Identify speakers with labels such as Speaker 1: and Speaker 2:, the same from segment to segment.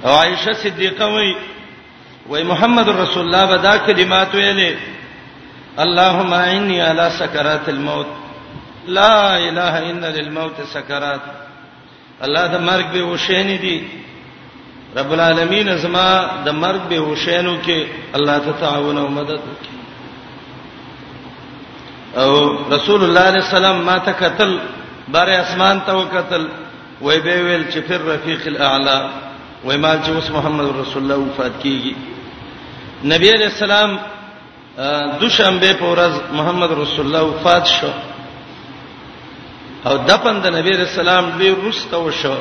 Speaker 1: او عائشه صدیقه وای وای محمد رسول الله به دا کلمات ویلې اللهم انی علی سکرات الموت لا اله الا للموت سکرات الله د مرګ به وشین دي رب العالمین زما د مرګ به وشینو کې الله ته تعاون او مدد وکړي او رسول الله صلی الله علیه وسلم ما ته قتل بار اسمان ته وکتل وای به ویل چې پر رفیق الاعلى وای مال چې اوس محمد رسول الله وفات کیږي نبی علیہ السلام دوشنبه په ورځ محمد رسول الله وفات شو او دفن د نبی علیہ السلام ډیر وروسته وشو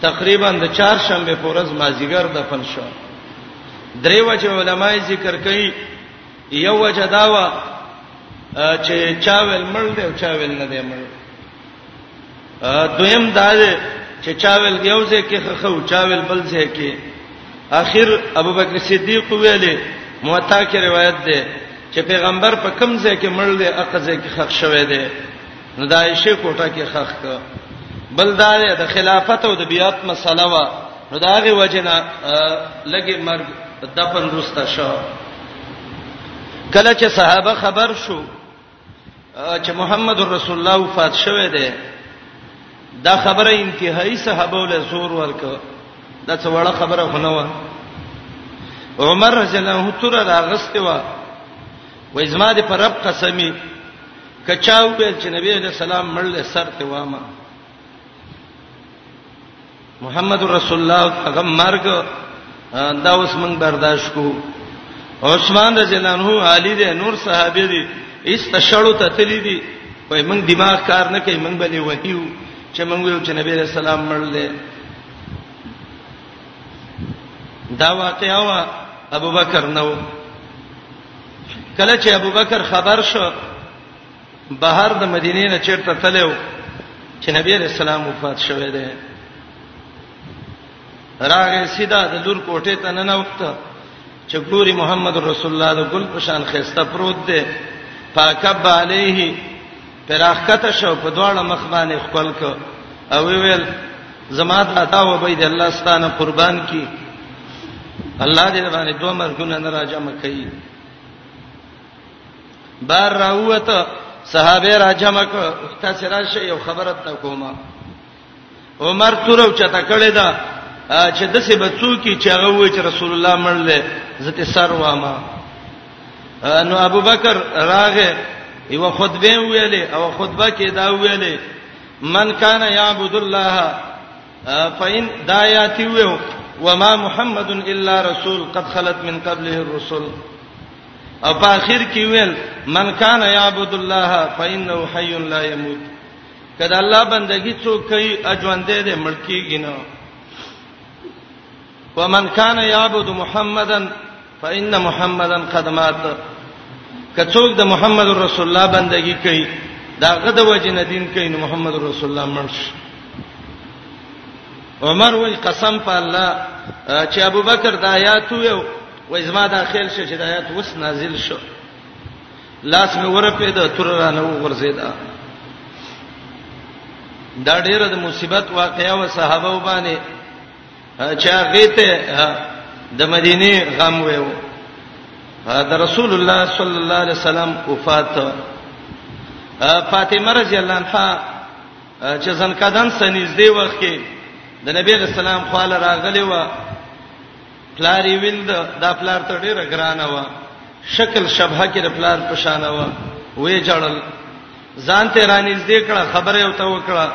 Speaker 1: تقریبا د چهارشنبه په ورځ مازیګر دفن شو درې وجه علماي ذکر کوي یو وجه داوا چې چا ویل مړ دی او چا ویل نه دی مړ دویم دا دی چې چاول یو ځای کې خخو چاول بل ځای کې اخر ابوبکر صدیق ویلې موطا کې روایت ده چې پیغمبر په کم ځای کې مړ دی اقا ځای کې خخ شوی دی نو دا عائشه کوټه کې خخ ک بل دا د خلافت او د بیات مسله وا نو دا غي وجنه لګي مرګ دفن روسته شو کله چې صحابه خبر شو چې محمد رسول الله وفات شوه دی دا خبره انتهایی صحابه له زور ورک دا څه وړه خبره خونه و عمر رضی الله عنه تر راغسته و وای زما دې پر رب قسمی کچاو به چې نبی علیہ السلام مړل سر ته وامه محمد رسول الله هغه مرګ دا اوس موږ برداشت کو عثمان رضی الله عنه علی دې نور صحابه دي استشړو ته تللی دي وای موږ دماغ کار نه کوي موږ بلې وحیو چې موږ یو چې نبی رسول الله مړل دا واقعا وا ابوبکر نو کله چې ابوبکر خبر شو بهر د مدینې نه چیرته تلو چې نبی رسول الله وفات شوه دی راغې سیدا د لور کوټه ته نه نوخته چې ګوري محمد رسول الله د ګل په شان خسته پروت دی پاکب علیه پراخته شو په دواړه مخ باندې خپل کو او ویل زما ته تا و بيد الله ستانه قربان کی الله دې باندې دوه مرګونه نه راځم کوي بار راوته صحابه را جمع کړ تاسو راشه یو خبره تا کومه عمر تورو چته کړی دا چې د څه بچو کی چې هغه وای چې رسول الله مړل زته سر وامه نو ابو بکر راغه یو خطبه ویلې او خطبه کې دا ویلې من کان یعبد الله فإن دایاتی ویو وما محمد الا رسول قد خلت من قبله الرسل او په اخر کې ویل من کان یعبد الله فإنه حي لا يموت کله الله بندگی څوک کوي اجوند دې ملکیږي نه ومن کان یعبد محمدن فإن محمدن قد مات کڅوک د محمد رسول الله بندگی کوي داغه د وجه نه دین کوي نو محمد رسول الله مرش عمر وی قسم په الله چې ابوبکر د آیاتو یو وای زما دا خیال شو چې د آیات وس نازل شو لاس مې ورپې د تر را نه وغورځیدا دا ډیره د مصیبت واقعیا و صحابه وبانه چا غیته د مدینه غم ویو دا رسول الله صلی الله علیه وسلم وفات فاطمه رضی الله عنها چې ځنکدان سنځ دی وخت کې د نبی رسول الله خواله راغلی و پلار یې ویل دا پلار ته ډیره ګرانه و شکل شبهه کې د پلار په شان و وې جړل ځان ته رانیز دې کړه خبره او ته وکړه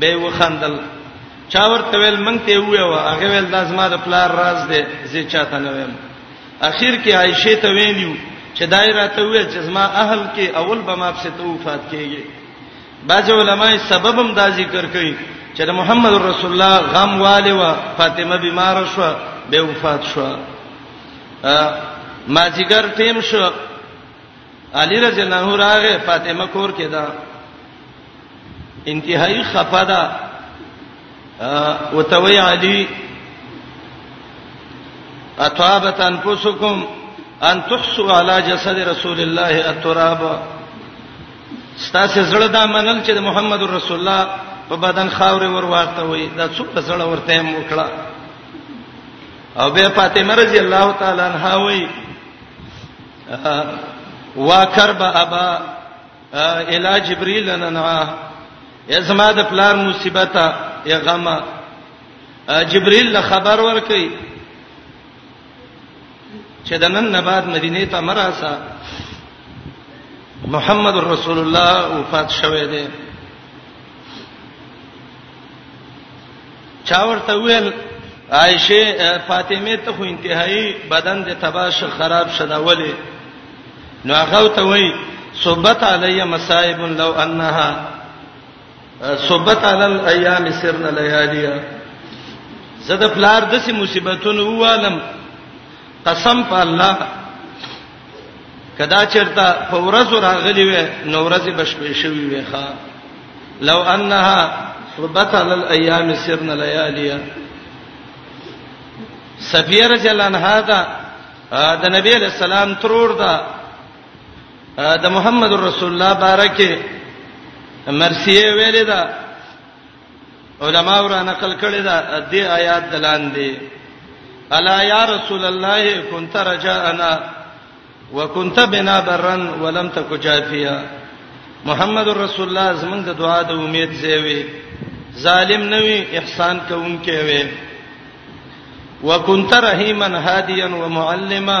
Speaker 1: به وخندل چا ورته ویل مونږ ته وې و هغه ویل دا زما د پلار راز دی زه چاته نه ویم اخر کې عائشه ته ویلیو چې دایره ته وې چې زما اهل کې اول به ما په ستو وفات کیږي بعض علماء سببم دا ذکر کوي چې د محمد رسول الله غم والي و فاطمه بیمار شو به وفات شو ما جګر ټیم شو علی رضی الله عنه راغه فاطمه کور کې دا انتهایی خفه ده وتوی علی اطابت انفسکم ان تحسوا علی جسد رسول الله التراب ستاسو زړه دا منل چې محمد رسول الله په بدن خاورې ورواته وي دا څومره زړه ورته هم وکړه او به فاطمه رضی الله تعالی عنها وي وا کرب ابا الی جبرئیل ننعا یزما د پلار مصیبت یا غم جبرئیل خبر ورکي چې د نن نه بعد مدینه ته مراسه محمد رسول الله وفات شوه دی چا ورته ویل عائشه فاطمه ته خو انتهایی بدن د تباش خراب شدا ولی نو هغه ته وای صوبت علی مصائب لو انها صبت علی الايام سرن ليالیا زده پلار د سي مصیبتونو والم قسم په الله کدا چرته په ورځ راغلی وې نو ورځ بشپې شوی وې ښا لو انها صبت علی الايام سرن ليالیا سفیر جلان هاذا د نبی علیہ السلام ترور دا د محمد رسول الله بارکه مرسیه ویلې ده علما ورا نقل کړي ده د آیات دلان دي الا یا رسول الله كنت رجاءنا وكنت بنا برا ولم تك جافيا محمد رسول الله زمونږ د دعا د امید زیوي ظالم نوي احسان کوونکې وي وكنت رحيما هاديا ومعلما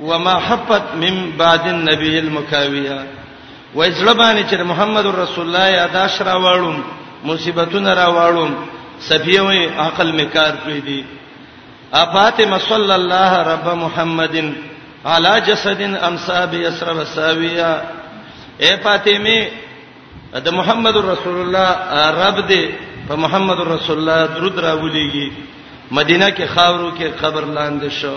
Speaker 1: وما حفت من بعد النبي المکاویه وای زړه باندې چې محمد رسول الله یاداش راوړم مصیبتونه راوړم سفیه وای عقل میکار کوي دي افاطمه صلی الله رب محمد علی جسد امسا بیسر وساویه اے فاطمه د محمد رسول الله رب دې په محمد رسول الله درود راولېږي مدینه کې خاورو کې قبر لاندې شو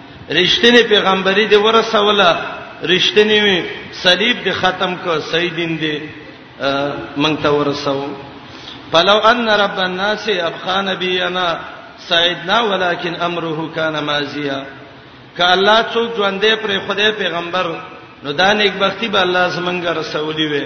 Speaker 1: رښتینی پیغمبري دی ورسوله رښتینی صلیب دی ختم کو سیدین دی مونږ ته ورسو فلو ان رب الناس ابقى نبينا سيدنا ولكن امره كان ماضيا ک الله څوک ژوندې پر خدای پیغمبر نو دا نیک بختی به الله زمونږ رسولي وي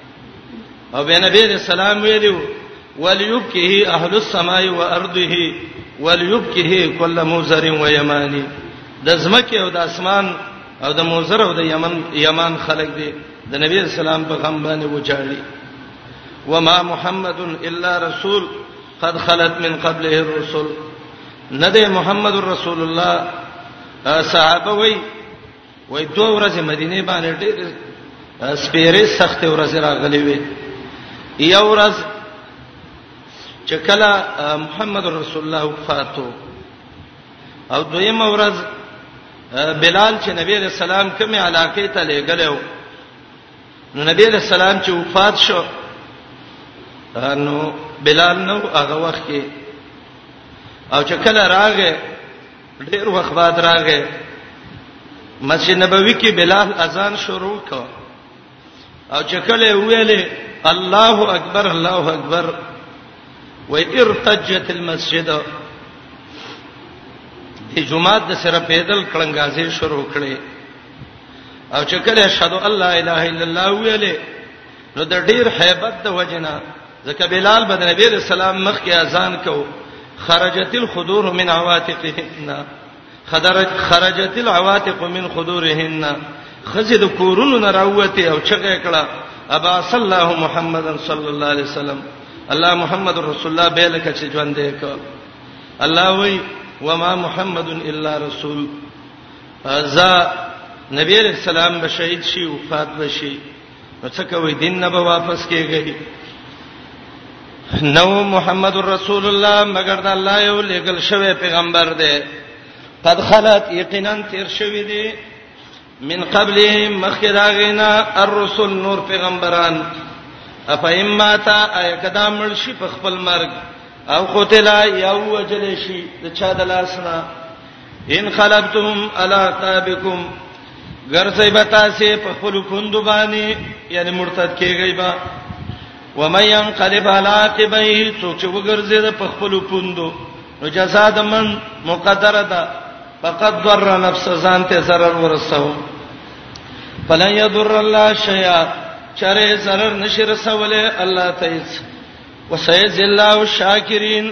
Speaker 1: او بنبی علیہ السلام ویلو وليبكه اهل السماء وارضه وليبكه كل مزر ويماني د زمکه او د اسمان او د موزر او د یمن یمن خلق دي د نبی اسلام په غم باندې وچاړي وما محمد الا رسول قد خلت من قبله الرسل نه ده محمد رسول الله صحابه وای وای دوه ورځې مدینه باندې ډېر سپیرې سخت ورځې راغلې وې یو ورځ چې کله محمد رسول الله وفاتو او دویمه ورځ بلال چې نبی رسول الله کومه علاقه ته لګلو نو نبی رسول الله چې وفات شو نو بلال نو هغه وخت کې او چې کله راغې ډېر وخت بعد راغې مسجد نبوي کې بلال اذان شروع کړ او چې کله ویلې الله اکبر الله اکبر و ارتجت المسجد د جمعه د سره پیدل کړنګازې شروع کړې او چې کله اشهد الله اله الا الله ویلې نو د ډیر hebat د وجنه ځکه بلال بن نبی له سلام مخ کې اذان کو خرجت الخدور من عواتقهن خدرج خرجت العواتق من خدورهن خزه د کورونو نه راوته او چغه کړه ابا صلی الله محمد صلی الله علیه وسلم الله محمد رسول الله به لکه چې ژوند دی کو الله وی وما محمد الا رسول ذا نبی علیہ السلام به شهید شي وفات بشي نو څه کوي دین نه به واپس کیږي نو محمد رسول الله مگر د الله یو لګل شوی پیغمبر دی قد خلت یقینا تیر شوی دی من قبل مخراغنا الرسل نور پیغمبران اپا امتا ايکدا ملشي په خپل مرګ او قتل یا وجل شي د چا د لاسنا ان خلبتم الا تابکم غرسې بتا سي په خپل پوند باندې یعنی مرتد کیږي با و مې ان قلب علاقبه څوک چې وګرځي د په خپل پوندو نو جزاء د من مقدره ده فقط ضر نفس ځان ته zarar ورسو فلن يضر الله شيئا چره zarar نشي رسوله الله تعالی وسيذ الله الشاکرین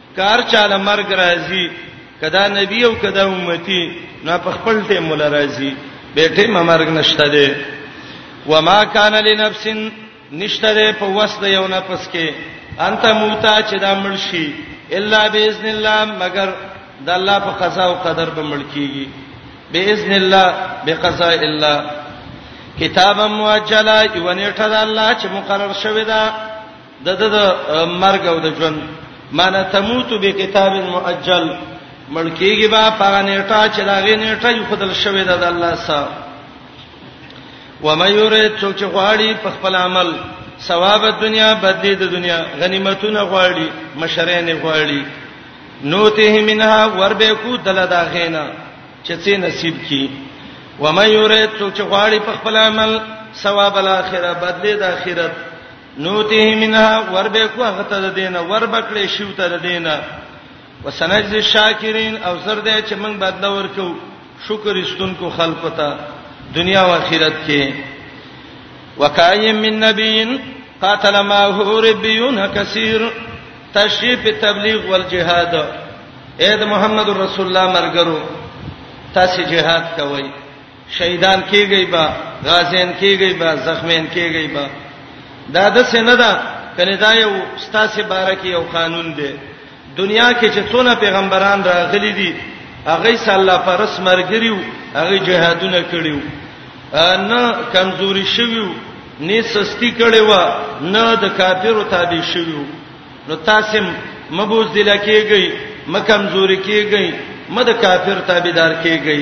Speaker 1: کار چاله مرګ راځي کدا نبی او کدا امتی نو په خپل ټیم مل راځي به ټیم مرګ نشته دی وما کان لنفس نشته دی په وسط یو نفس کې انت موتا چې دا مړ شي الا باذن الله مگر د الله په قضا او قدر به مړ کیږي باذن الله بقضاء الله کتابا مؤجلا یو نیټه د الله چې مقرر شوی دی د د د مرګ او د ژوند معنی تموت به کتاب مؤجل ملکیږي با په نیټه چې دا غي نیټه یو خدل شوې ده د الله سره و مې یورې څوک چې غواړي په خپل عمل ثواب د دنیا بدلی د دنیا غنیمتونه غواړي مشرین غواړي نوته منها وربه کو دل دا غینا چې څه نصیب کی و مې یورې څوک چې غواړي په خپل عمل ثواب الاخره بدلی د اخرت نوته منها وربه کو هغه ته دینه وربکړې شو ته دینه وسنجز الشاکرین او زر دې چې موږ بدلا ورکو شکر استونکو خلق ته دنیا او آخرت کې وکایم من نبیین قاتل ما هو ربیون کثیر تشریف تبلیغ والجهاد اې د محمد رسول الله مرګرو تاسو جهاد کوئ شهیدان کیږي با غازیان کیږي با زخمیان کیږي با دا د سینه ده کنه دا یو ستاسو بارکه یو قانون دی دنیا کې چې څونه پیغمبران راغلي دي هغه صلی الله پرس مرګریو هغه جهادونه کړیو نه کمزوري شویو نه سستی کړي و نه د کافرو تابع شویو نو تاسو مبوز دلکیږي مکمزوري کیږي مد کافر تابعدار کیږي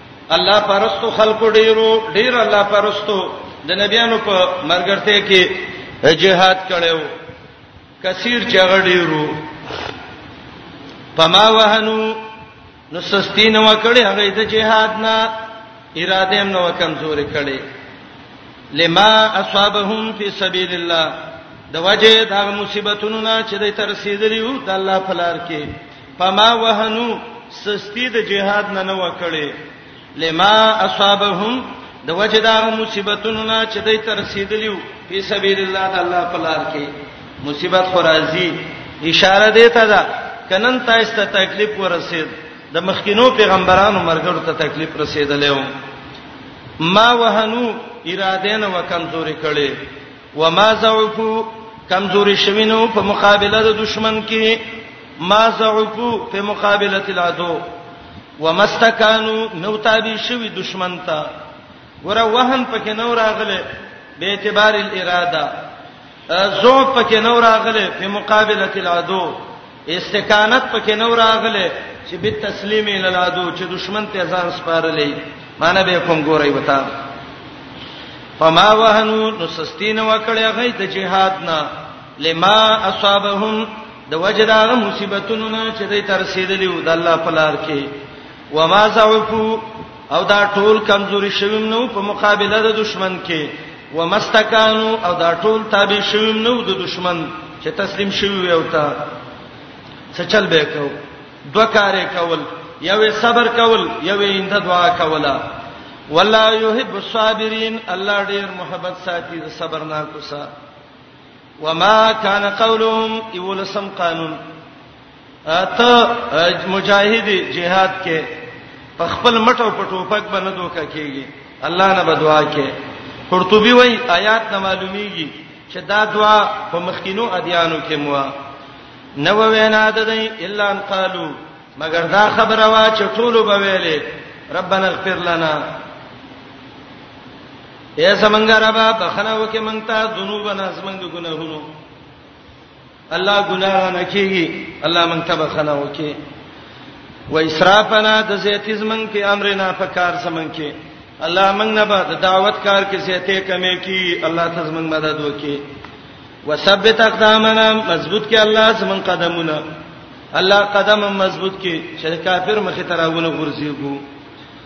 Speaker 1: الله پرستو خلکو ډیرو ډیر الله پرستو د نبیانو په مرګرته کې جهاد کړو کثیر چغه ډیرو پما وهنو نو سستی نه وکړي هغه د جهاد نه اراده هم نو کمزوري کړي لما اصابهم فی سبیل الله د وجه دا مصیبتونو نه چې د ترسیدلی وو د الله په لار کې فما وهنو سستی د جهاد نه نه وکړي لما اصابهم د وجه دا مصیبتونو نه چې دای تر رسیدلیو په سبیل الله د الله په لار کې مصیبت خورازی اشاره دی ته دا کنن تاسو ته تکلیف ورسید د مخکینو پیغمبرانو مرګرو ته تکلیف رسیدلې و ما وهنو اراده نه وکم تورې کړي وما زعفو کمزوري شوینو په مقابله د دشمن کې ما زعفو په مقابله العدو ومستکانو نو تابع شوی دشمن ته ور وهن پکې نو راغله به اعتبار الاراده زوب پکې نو راغله په مقابله العدو استکانت پکې نو راغله چې به تسلیم للادو چې دشمن ته ځان سپارلې معنی به کوم ګورای وتا فما وهنو نو سستین وکړی غي د جهاد نه لما اصابهم د وجداغه مصیبتونو نه چې دوی تر رسیدلی و د الله په لار کې وما زعفو او دا ټول کمزوري شویم نو په مقابله د دشمن کې ومستکانو او دا ټول تابع شویم نو د دشمن چې تسلیم شوی وي او تا څه چل به کو دوه کارې کول یوې صبر کول یوې انده دعا کوله والله يحب الصابرين الله ډیر محبت ساتي صبرناکو سره وما كان قولهم يولسم قانون اته مجاهد جهاد کې په خپل مټو په ټوپک باندې دوکا کیږي الله نه بدوا کې قرطبي وای آیات نه معلومیږي چې دا دعا په مخکینو ادیانو کې مو نو وینا ده دی الا ان قالو مگر دا خبره وا چې ټول به ویلې ربنا اغفر لنا اے زمنګ ربا بخنه وکي مونږ ته ذنوبنا زمنګ ګناهونو الله ګناه نه کیږي الله مونږ ته بخنه وکي و اسرافنا د زیتی زمنګ په امرنا په کار زمنګ کې الله مونږ نه به د دعوت کار کې زیته کمې کی الله ته زمنګ مدد وکي وثبت اقدامنا مضبوط کې الله زمنګ قدمونه الله قدم مضبوط کې چې کافر مخې تراونه غورځيږي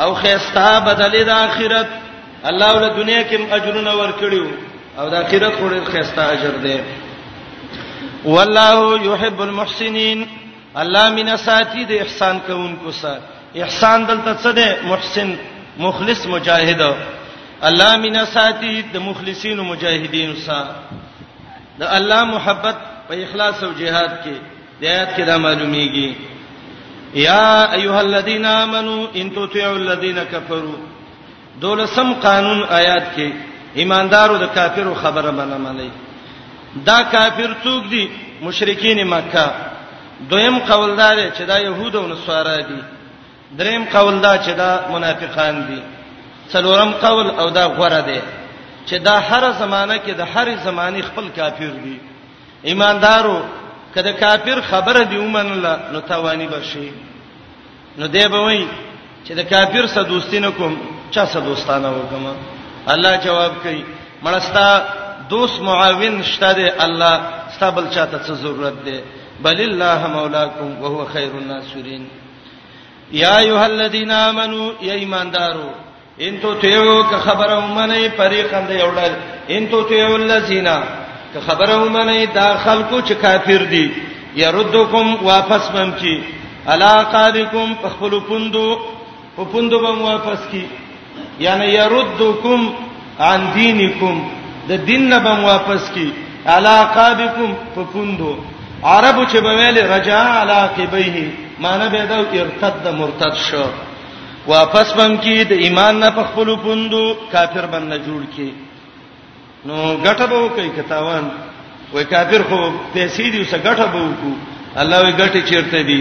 Speaker 1: او خيستا بدل د اخرت الله ول دنیا کې اجرونه ورکړیو او د اخرت خو ډیر خيستا اجر دی والله يحب المحسنين الله من ساتي د احسان کوونکو سره احسان دلته څه دی محسن مخلص مجاهد الله من ساتي د مخلصین مجاهدین سره د الله محبت په اخلاص او جهاد کې د آیات کې دا معلومیږي یا ایها الذین آمنو ان تطیعوا الذین کفروا دولسم قانون آیات کې ایماندارو د کافرو خبره باندې منلې دا کافر څوک دي مشرکین مکه دویم قول دا دی چې دا يهود او نصارا دي دریم قول دا چې دا منافقان دي څلورم قول او دا غوړه دی چې دا هر زمانہ کې د هر زماني خپل کافر دي ایماندارو کله کافر خبره دی ومنله نو تاوانی بشي نو دی به وای چې د کافر سره دوستی نه کوم چا سره دوستانه وکم الله جواب کوي مړستا دوست معاون شته دی الله ستابل چاته څه ضرورت دی بل الله مولاکم وهو خیر الناصرین یا ایها الذین آمنو یا ایماندارو ان تو تیو که خبره ومنه فریقا د یو ډل ان تو تیو الذین که خبره ومنه دا خلکو چې کافر دي يردکم واپس بم کی الا قالکم خپل پوندو په پوندو بم واپس کی یعنی يردکم عن دینکم د دین نه بم واپس کی الا قالکم په پوندو عربو چې به ویل رجا علا قبیه معنی به دا ارتد مرتد شو واپس بم کی د ایمان نه په خپل پوندو کافر بن نه جوړ کی نو ګټه به وکي کتاوان وای کافر خو پیسې دی وسه ګټه به وکړو الله وی ګټه چیرته دی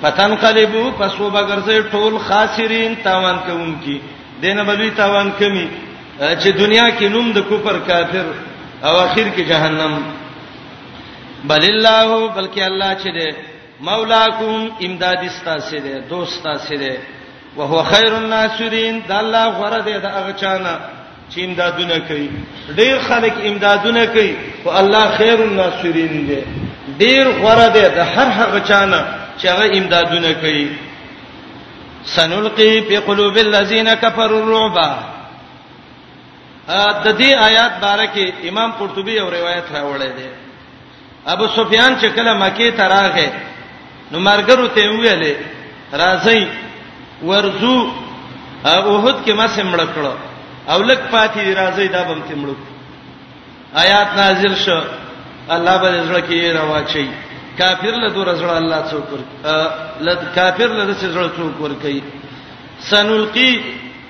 Speaker 1: پتن قلبو پسو بغرزه ټول خاسرین تاوان کوونکی دینه بلوی تاوان کمی چې دنیا کې نوم د کوپر کافر او اخر کې جهنم بل الله بلکې الله چې ده مولاکم امداد استاسه ده دوست استاسه ده وهو خير الناصرين د الله غره ده د هغه چانه چې امدادونه کوي ډیر خلک امدادونه کوي او الله خير الناصرين ده ډیر غره ده د هر هغه چانه چې هغه امدادونه کوي سنلقي في قلوب الذين كفروا الرعب د دې آیات بارکه امام قرطبي یو روایت راوړی دی ابو سفیان چې کله مکه ته راغی نو مرګرو ته ویلې راځي ورزو اوحد کې ما سمړ کړو او لک پاتې دی راځي دا بم ته مړو آیات نازل شو الله به زړه کې راوچي کافر له دور زړه الله څوک ور کافر له دې زړه څوک ور کوي سنلقي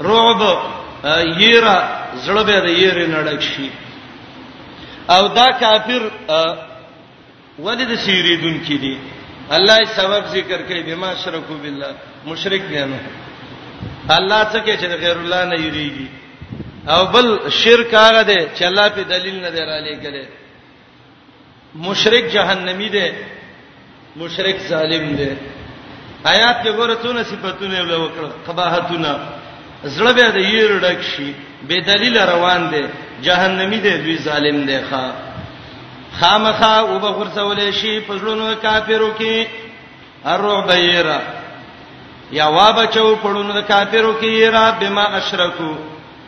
Speaker 1: رعب یرا زړه به د یری نړک شي او دا کافر ولې د سیریدون کې دي الله سبب ذکر کوي بما شرکو بالله مشرک دی نو الله څه کې چې غیر الله نه یریږي او بل شرک هغه دی چې الله په دلیل نه دی را لېګلې مشرک جهنمی دی مشرک ظالم دی آیات کې ګوره څونه صفاتونه له وکړه قباحتونه زړه به د ییر ډک شي به دلیل روان دی جهنمی دی دوی ظالم دی ښا خامخا او به ورسول شي پزړونو کافرو کې الرعب یرا یا وا بچو پړونو کافرو کې یرا بما اشرکو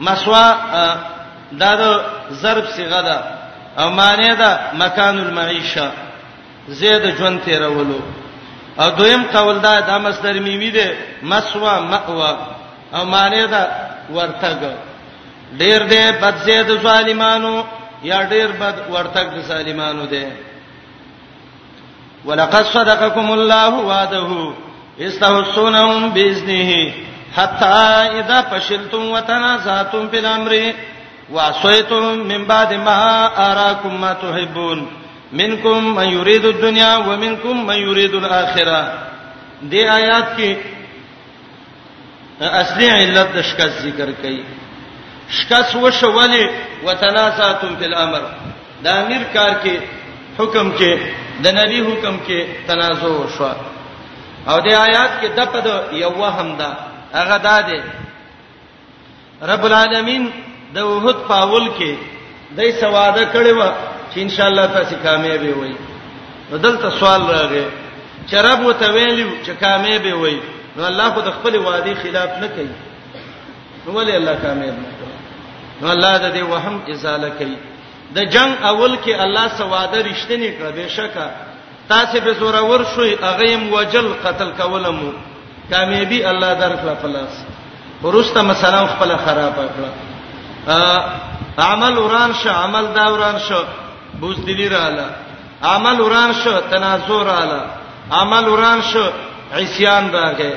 Speaker 1: مسوا دا د ضرب صيغه ده او معنی ده مکان المعيشه زید ژوند تیرولو او دویم قول دا د مصدر میمی ده مسوا مأوا او معنی ده ورتګ ډیر دې بد زید ظالمانو یا ډیر بد ورتګ د ظالمانو ده ولقد صدقكم الله وعده استهسونهم باذنه حتى اذا فشلتم وتنازعتم في الامر وعصيتم من بعد ما اراكم ما تحبون منکم من یرید الدنیا ومنکم من یرید الاخره دې آیات کې اصلي علت د شکست ذکر کړي شکست وشو ولی وتنازعتم فی الامر دا امیر کار کې حکم کې د نبی حکم کې تنازع وشو او د آیات کې د په یو وهم دا هغه دا دی رب العالمین د وحد پاول کې دای سواده کړي و چې ان شاء الله تاسو کامیاب وي نو دلته سوال راغی چې رب وته ویلو چې کامیاب وي نو الله خو د خپل وادي خلاف نه کوي نو ولې الله کامیاب نه کوي نو الله د دې وهم ازاله کوي د جنگ اول کې الله سواده رښتینی کړ بهشکه تاسې به زورور شوي هغه يم وجل قتل کولمو کامیابی الله درکړه پلاس ورسته مثلا خپل خراب کړه عمل وران شه عمل دا وران شه بوزدلی رااله عمل وران شه تنازع رااله عمل وران شه عصيان راغې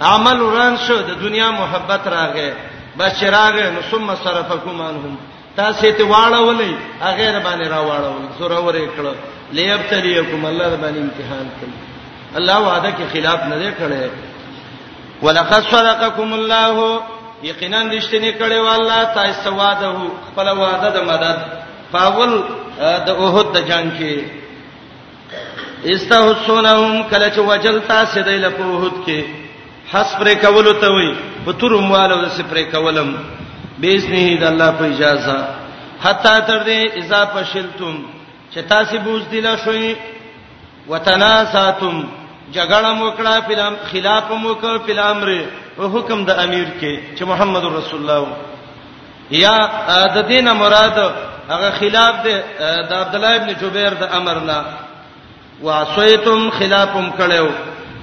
Speaker 1: عمل وران شه د دنیا محبت راغې بشراغه نو ثم صرفکم انهم تاسو ته واړولې هغه را باندې را واړول زوره ورې کړو ليبتليكم الله را باندې امتحان کړي الله وعده کې خلاف نه دی کړی ولقد صدقكم الله یقینا رښتینی کړي والله تاسو وعده خپل وعده د مدد فاول د اوهد د جنگ کې استحسونهم کله چې وجل تاسو دی له پوهوت کې حس پر کولو ته وي په تورم والو د سپر کولم بیسنه د الله په اجازه حتا تر دې اذا فشلتم چې تاسو بوز دی لا شوي وتناساتم جګړه مو کړه فلم خلاف مو کړ فلامر په حکم د امیر کې چې محمد رسول الله یا د دین مراد هغه خلاف دی د عبد الله ابن جبیر د امرنا وعصیتم خلافم کړو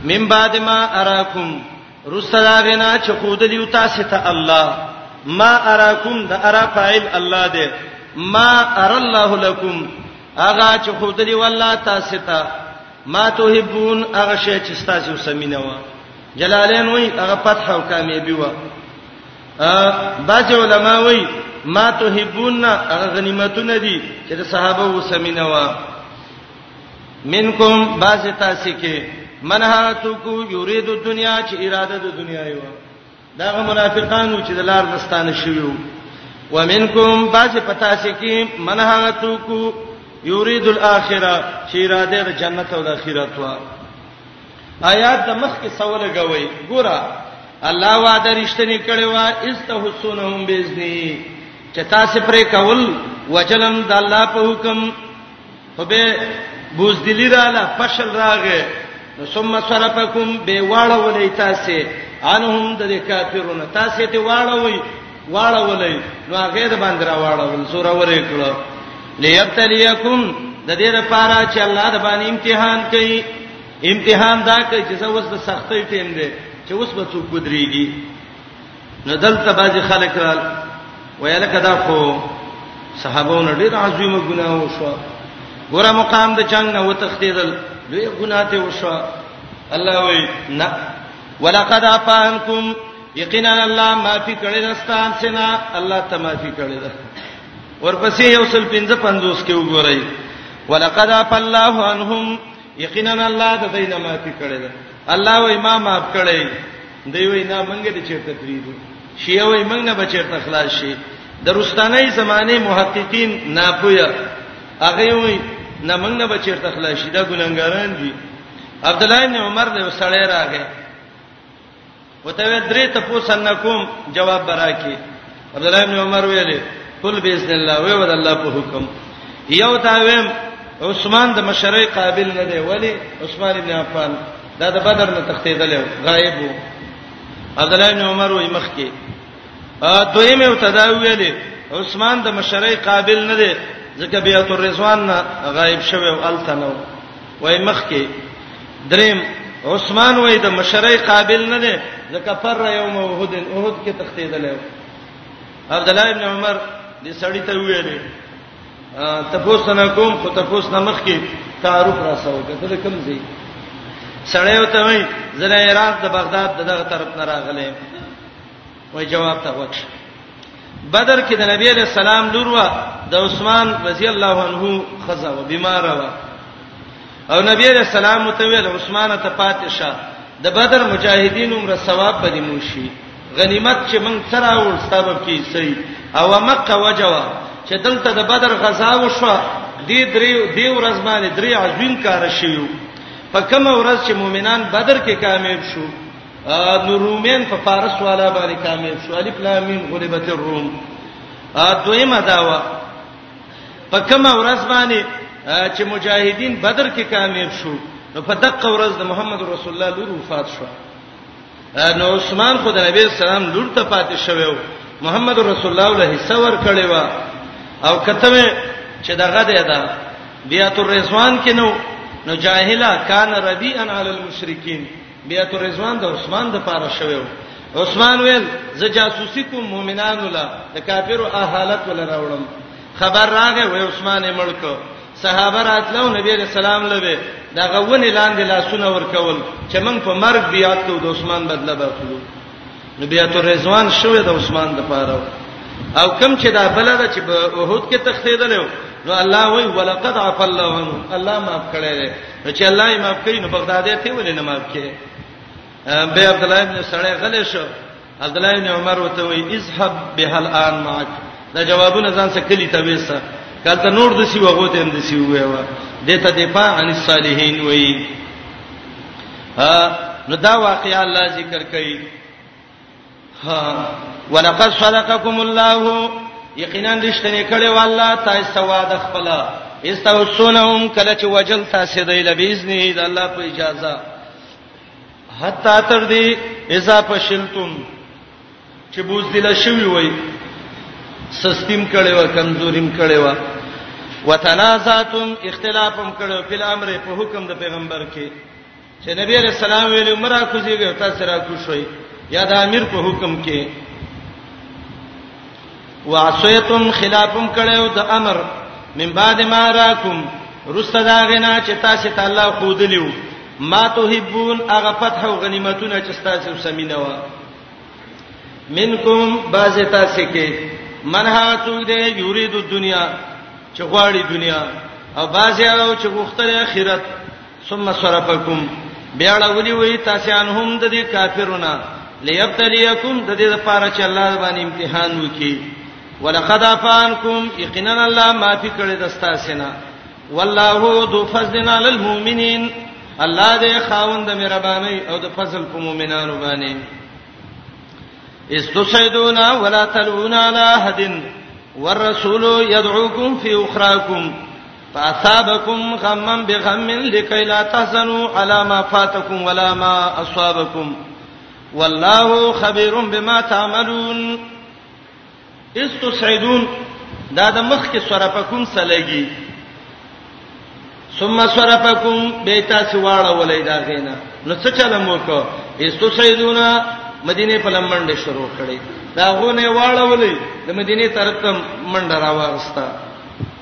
Speaker 1: من بعد ما اراکم رسلاغنا چې خود دیو تاسو ته الله ما اراکم د ارا فاعل الله دی ما ار الله لكم اغه چې خود دی والله تاسو ته ما توهبون اغه شی چې تاسو سمینه و جلالین وای اغه فتح او کامیابی و بعض علما وایي ما تحبون هغه غنیمتونه دي چې د صحابه وسمینه وا منکم بعض تاسو کې منها تو کو یرید دنیا چې اراده د دنیا یو دا منافقانو چې د لار دستانه شویو ومنکم بعض پتا سي کې منها تو کو یرید الاخره چې اراده د جنت او د اخرت وا آیات د مخ کې سوال غوي ګوره الله وعده رښتینی کړي وا استحسنهم باذنی چې تاسو پرې کول وجلم د الله په حکم خو به بوزدلی رااله فشل راغې نو ثم صرفکم به واړه ولې تاسو انهم د کافرونو تاسو ته واړه وي واړولې نو هغه د باندې را واړول زور ورې کړو ليبتليکم د دې لپاره چې الله د باندې امتحان کوي امتحان دا کوي چې اوس د سختۍ ټیم دی چې اوس به څوک ودرېږي نو دلته باځي خلک را ویل کدا خو صحابهونو ډېر عظیمه ګناه وشو ګوره مقام د چنګ نه وتختیدل لوی ګناه ته وشو الله وی نه ولقد افانکم یقینا الله معافي کړی دا ستان سینا الله ته معافي کړی دا ورپسې یو سل 55 کې وګورئ ولقد عف الله عنهم یقینا الله د دې نه معافي کړی دا الله و امام معاف کړی دی وی نه منګه د چیرته فریدو شیعه وی منګ نه بچیرته خلاص شي درستانه زمانه محققین ناپویا هغه وی نه منګ نه بچیرته خلاص شي دا ګلنګاران دي عبد الله بن عمر له سړی راغی وته وې درې ته پوسن کوم جواب براکي عبد الله بن عمر ویلې قل باذن الله وې ود الله په حکم یو دا ویم عثمان د مشرۍ قابل نه دی ولی عثمان ابن عفان دا د بدر نه تختیدل غایب وو عبد الله بن عمر وې مخ کې ا دویم یو تداویلې عثمان د مشرۍ قابل نه دی ځکه بیعت الرضوان نه غایب شوی او التنو وای مخ کې دریم عثمان وای د مشرۍ قابل نه دی ځکه پر یوم احد احد کې تختیدل عبد الله ابن عمر دې سړی ته ویل تاسو نه کوم خو تاسو نه مخ کې تعارف را سره کته کوم ځای سړی وته وای زنه عراق د بغداد دغه طرف نه راغله وای جواب ته وکړه بدر کې د نبی علیہ السلام لور وا د عثمان رضی الله عنه خزا و بیمار و او نبی علیہ السلام متویل عثمان ته پاتشه د بدر مجاهدین عمر ثواب پدې موشي غنیمت چې موږ سره ول سبب کی سي او مکه وجوا چې دلته د بدر غزا وشو دې درې دې ورځ باندې درې عظیم کار شیو په کوم ورځ چې مؤمنان بدر کې کامیاب شو نو رومین په فارس والا باندې کامل شو الف لام میم غلبت الروم دویمه داوا په کوم ورځ باندې چې مجاهدین بدر کې کامیاب شو نو په دغه ورځ د محمد رسول الله لور وفات شو نو عثمان خو د نبی سلام لور ته پاتې شوو محمد رسول الله له حصہ ور کړی و او کته چې دغه دی دا بیا تر رضوان کې نو نو جاهلا کان ربیان علی المشرکین بیعت الرضوان د عثمان د پاره شوو عثمان ویل زه جاسوسي کوم مؤمنانو لا د کافرو اهالت ول راوړم خبر راغې وې عثمان یې ملک صحابه راتلو نبی رسول الله لوي دا غوونه لاندې لاسونه ورکول چې موږ په مرګ بیعت کوو د عثمان بدله به اخلو نو بیا تر رضوان شوې د عثمان د پاره او کم چې دا بلد چې په وحود کې تختیدل نو الله وی ولقد عف الله عنه الله معاف کړی دی نو چې الله یې معاف کړي نو بغدادې ته ولې نه معاف کړي به عبد الله ابن سړی غلې شو عبد الله ابن عمر وته وی اذهب به الان معك دا جوابونه ځان څخه کلی ته وېسه کله نور د سی وغوته هم د سی وې و دته دفاع عن الصالحین وی ها نو دا واقعي الله ذکر کوي ها ولقد صدقكم الله یقینا رښتینه کړي والله تاسو وعده خپل استوسونهم کله چې وجل تاسو دی لبیزنی د الله په اجازه حتا تر دې اذا فشلتم چې بوزدل شوی وای سستیم کړي و کمزوریم کړي و وتنازعتم اختلافم کړو په امر په حکم د پیغمبر کې چې نبی علیہ السلام ویلو مرا کوزیږي تاسو را کوشوي یا د امیر په حکم کې وعصیتم خلافم کړو د امر من بعد ما راکم رسته دا غنا چې تاسو ته الله خودلیو ما تحبون هغه فتح او غنیمتونه چې تاسو سمینه و منکم باز تاسو کې من هغه څوک دی یرید دنیا چې غواړي دنیا او باز هغه چې غوښتل آخرت ثم صرفکم بیا ولي وي تاسو انهم د دې کافرونه ليبتليكم د دې لپاره چې الله باندې امتحان وکي ولقد عفانکم یقینا الله معافي کړی د تاسو نه والله ذو فضل علی المؤمنین الله دې خاوند مهرباني او د فضل په مؤمنانو باندې استسعدونا ولا تلونا على حد والرسول يدعوكم في اخراكم فاصابكم غما بغم لكي لا تحزنوا على ما فاتكم ولا ما اصابكم والله خبير بما تعملون استو سیدون دا د مخ کې سره پکوم سلګي ثم صرفکم بیتا سواړه ولې دا غینا نو څه چلم وکړو استو سیدونا مدینه په لمنډه شروع کړي دا غونه واړه ولې د مدینه طرف ته منډه راوغستا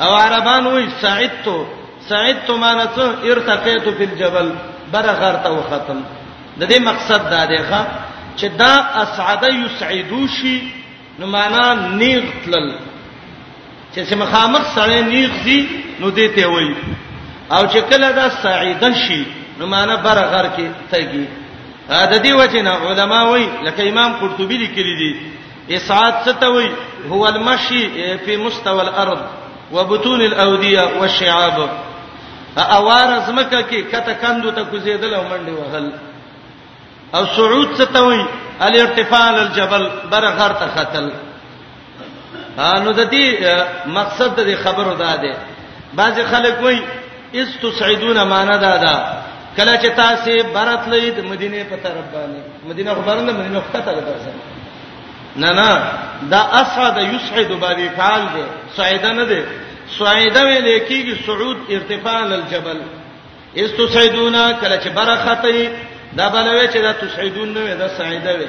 Speaker 1: او عربان وی سعدت سعدت معنی څه ارتقیت فی الجبل بر غر ته وختم د دې مقصد دا دی ښا چې دا اسعد یسعدو شي نو معنا نیغ تلل چې سمخامخ سره نیغ دي نو دې ته وایي او چې کله دا سعید شي نو معنا بر غر کې تګي د دې وجه نه علما وایي لکه امام قرطبي لیکلي دي اسعاد ستوي هو المشي په مستوى الارض وبطون الاوديه والشعاب اوار زمکه کې کته کندو ته کوزیدل او منډي وهل او صعود ستوي الارتفاع الجبل بر غر ته ختل نو د دې مقصد د خبرو دا دی بعض خلک وایي اس تسعدون معنا دا ده کله چې تاسو برتلې د مدینه په طرف باندې مدینه خو برنده مدینه خو ته درځه نه نه دا اسعد یسعد باندې فعال دی سعیده نه دی سعیده ویل کېږي صعود ارتفاع الجبل استسعدون کله چې برختې دا بلوي چې دا تسعدون نه وي دا سعیده وي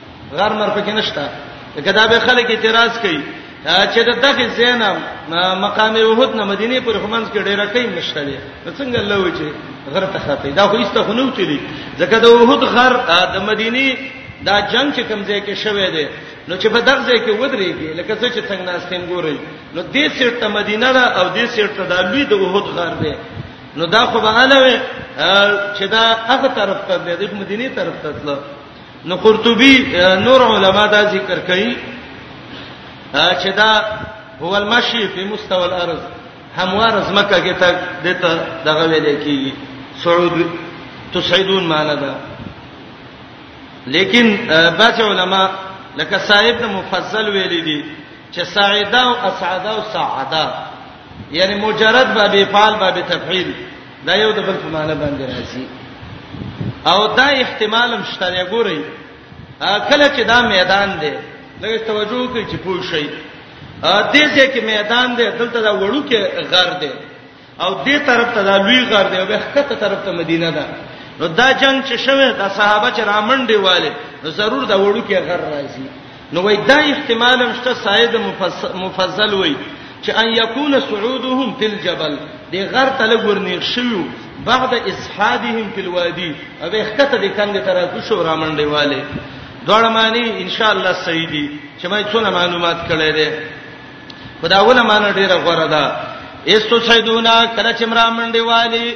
Speaker 1: غار مر پکې نشته کدا به خلک اعتراض کوي چې د دغه زینب مقام وحد نه مدینه پر همنس کې ډیره کین نشته دی څنګه الله وی چې غر ته خاطې دا خو ایسته خنو تلی ځکه د وحد غر د مدینه دا جنگ چې کمزې کې شوه دی نو چې په دغه ځای کې ودرېږي لکه څه چې څنګه ناستین ګوري نو دې سیټ ته مدینه ده او دې سیټ ته د لوی د وحد غر دی نو دا خو به اله چې دا هغه طرف ته دی د مدینه طرف ته تلل نو قرطبي نور علما دا ذکر کوي چې دا هو المشي په مستوى الارض هموار زمکه کې ته دته دغه ویل کیږي سعود تسعدون معنا ده لیکن بعض علما لکه صاحب د مفصل ویل دي چې سعیدا او اسعدا او سعدا یعنی مجرد باب فعل باب تفعیل دا یو د بل په معنی باندې راځي او دا احتمال هم شته دی ګورئ کله چې دا میدان دی لږ توجه وکړئ چې پوه شئ دې ځای کې میدان دی دلته دا وړو کې غر دی او دې طرف ته دا لوی غر دی او به خته طرف ته مدینه ده نو دا جنگ چې شوه د صحابه چې رامنډي والے نو ضرور دا وړو کې غر راځي نو وای دا احتمال هم شته سید مفضل وای چې ان یکون صعودهم فی الجبل د غر تل ګورنیر شوی بعد اسحادهم فی الوادی او اخته د کند تر کو شو رامنډي والے دوړ معنی ان شاء الله صحیح دي چې ما څونه معلومات کړې ده خداونه معنی ډیره غوړه ده ایستو سیدونا کله چې مرامنډي والي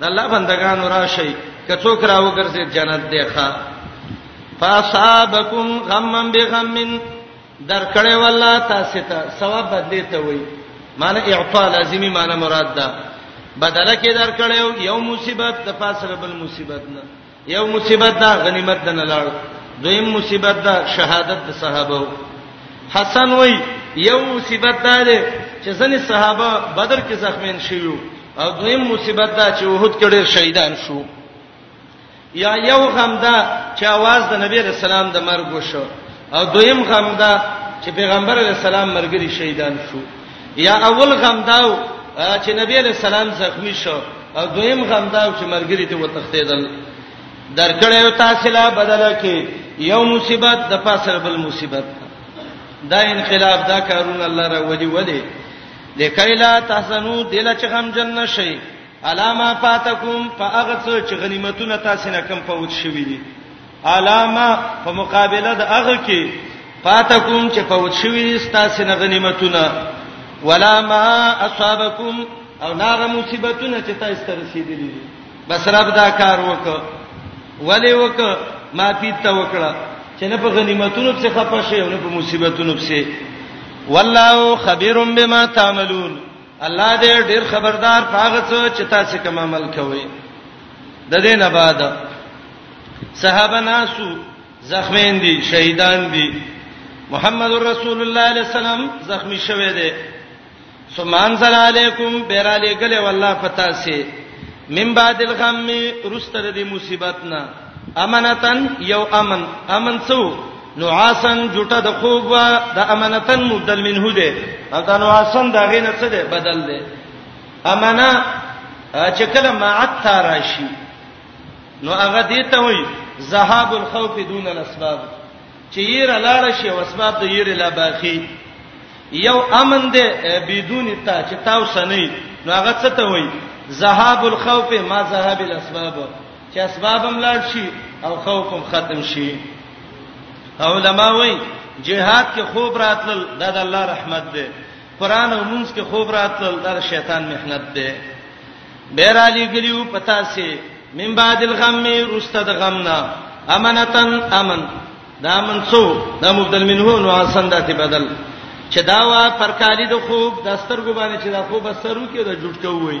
Speaker 1: د الله بندگانو راشي کڅوک راو ګرځي جنت دی ښا فاصابکم غمم بغمن در کړه والله تاسو ته ثواب بدلی ته وای معنی اعطاء لازمی معنی مراد ده بدله کې در کړه یو مصیبت د فاصله بل مصیبت نه یو مصیبت دا غنیمت دنه لاړ دویم مصیبت دا شهادت د صحابه حسن وای یو مصیبت دا دی چې ځنې صحابه بدر کې زخمین شیو او دویم مصیبت دا چې وحود کې ډېر شهیدان شو یا یو غم دا چې आवाज د نبی رسول الله د مرګ وشو او دویم غم دا چې پیغمبر علی السلام مرګري شهیدان شو یا اول غم داو چې نبی له سلام زخمی شو او دویم غم داو چې مرګری ته وتختیدل درکړې او تاسو لا بدل کې یو مصیبت د پاسره بل مصیبت دا انقلاب دا کارون الله را ودی ودی لکیلا تحسنو دل چې غم جن شي علامه فاتکم فاغت چې غنیمتونه تاسو نه کم فوت شوي دي علامه په مقابله د هغه کې فاتکم چې فوت شوی ستاسو نه غنیمتونه ولا ما اصابکم او ناغه مصیبتونه چې تاسو ته رسیدلې دي بس رب دا کار وک ولی وک ما پیته وکړه چې نه په غنیمتونو څخه خپه شي او نه په مصیبتونو څخه والله خبير بما تعملون الله دې ډیر خبردار پاغه څه چې تاسو کوم عمل کوئ د دې نه بعد صحابه ناسو زخمین دي شهیدان دي محمد رسول الله علیه السلام زخمی شوه دی سمان صلی علیکم بیرا لګله والله پتا سي من بعد الغم رستر دي مصیبت نه امنتن یو امن امن څو نعاسن جټه د خوب وا د امنتن مبدل منه ده او دا نعاسن دا غینه څه ده بدل ده امنا چې کله ما عطا راشي نو هغه دې ته وای ذهاب الخوف دون الاسباب چې یې را لاړ شي او اسباب د یې لا باقی یو امن ده بدون تا چې تاسو نه نو هغه څه ته وای ذهاب الخوف ما ذهاب الاسباب چې اسباب هم لاړ شي او خوف هم ختم شي علماء وایي جهاد کې خوب راتل دا د الله رحمت دی قران او مونږ کې خوب راتل دا شیطان محنت دی بیر علی ګلیو پتا سي من بعد الغم رستد غمنا امنتن امن دا منسو دا مبدل منه نو حسن دته بدل چې دا وا پرکاری د خوب د سترګو باندې چې دا خوب سرو کې د جوړ کوي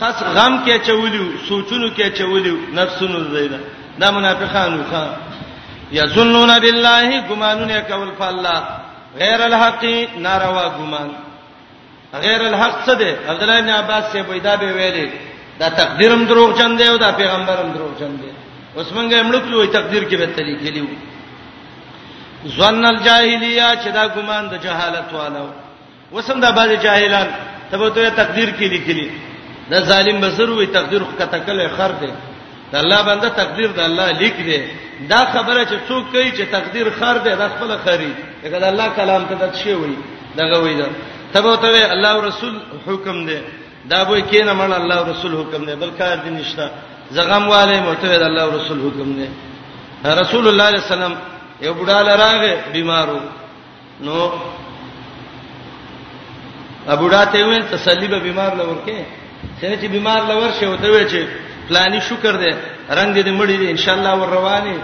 Speaker 1: قص غم کې چولیو سوچونو کې چولیو نفسونو زینا دا منافقانو ښا یظنون بالله ګمانونه کول په الله غیر الحق ناروا ګمان غیر الحق څه دی عبد الله بن عباس سے پیدا به ویلې دا تقدیرم دروغ چن دی او دا پیغمبرم دروغ چن دی اوس مونږه امړو کلوې تقدیر کې به تلې کېلیو ظن الجاهلیه چې دا ګمان د جهالت والو وسم دا باز جاهلان تبه ته تقدیر کې لیکلي دا ظالم بسر وي تقدیر خو کته کله خر دی دا الله بنده تقدیر دا الله لیک دی دا خبره چې څوک کوي چې تقدیر خر دی دا خپل خري دا, دا الله کلام ته د شی وي دغه وي دا تبه ته الله رسول حکم دی دا به کینه مړ الله رسول حکم دی بل کار دی نشته زغم والے متوی د الله رسول حکم دی رسول الله صلی الله علیه وسلم یو بډاله راغې بیمارو نو ابو ډاته ویل تسلی به بیمار لور کې څنګه چې بیمار لور شي وته وی چې پلاني شکر دې رنگ دې مړی دې ان شاء الله ور رواني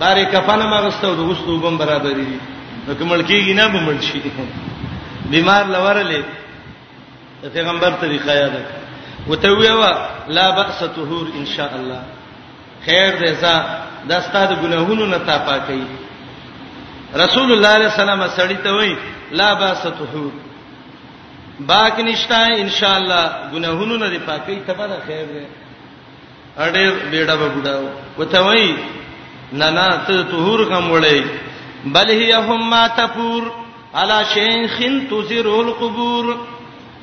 Speaker 1: بارې کفنه ما غستو د غستو بم برابرې دي نو کومل کېږي نه بمړ شي بیمار لورلې د پیغمبر طریقه یاد وته ویوا لا باس طهور ان شاء الله خیر دې ځا د استاد ګناهونو نه تا پاکي رسول الله علیه السلام سړی ته وای لا باس طهور باک نشتا ان شاء الله ګناهونو نه دې پاکي تبره خیر دې اړیر بیډه به بډاو وته وای نه نه ته طهور غم وړي بل هي هم ما تفور علا شیخ تزر القبور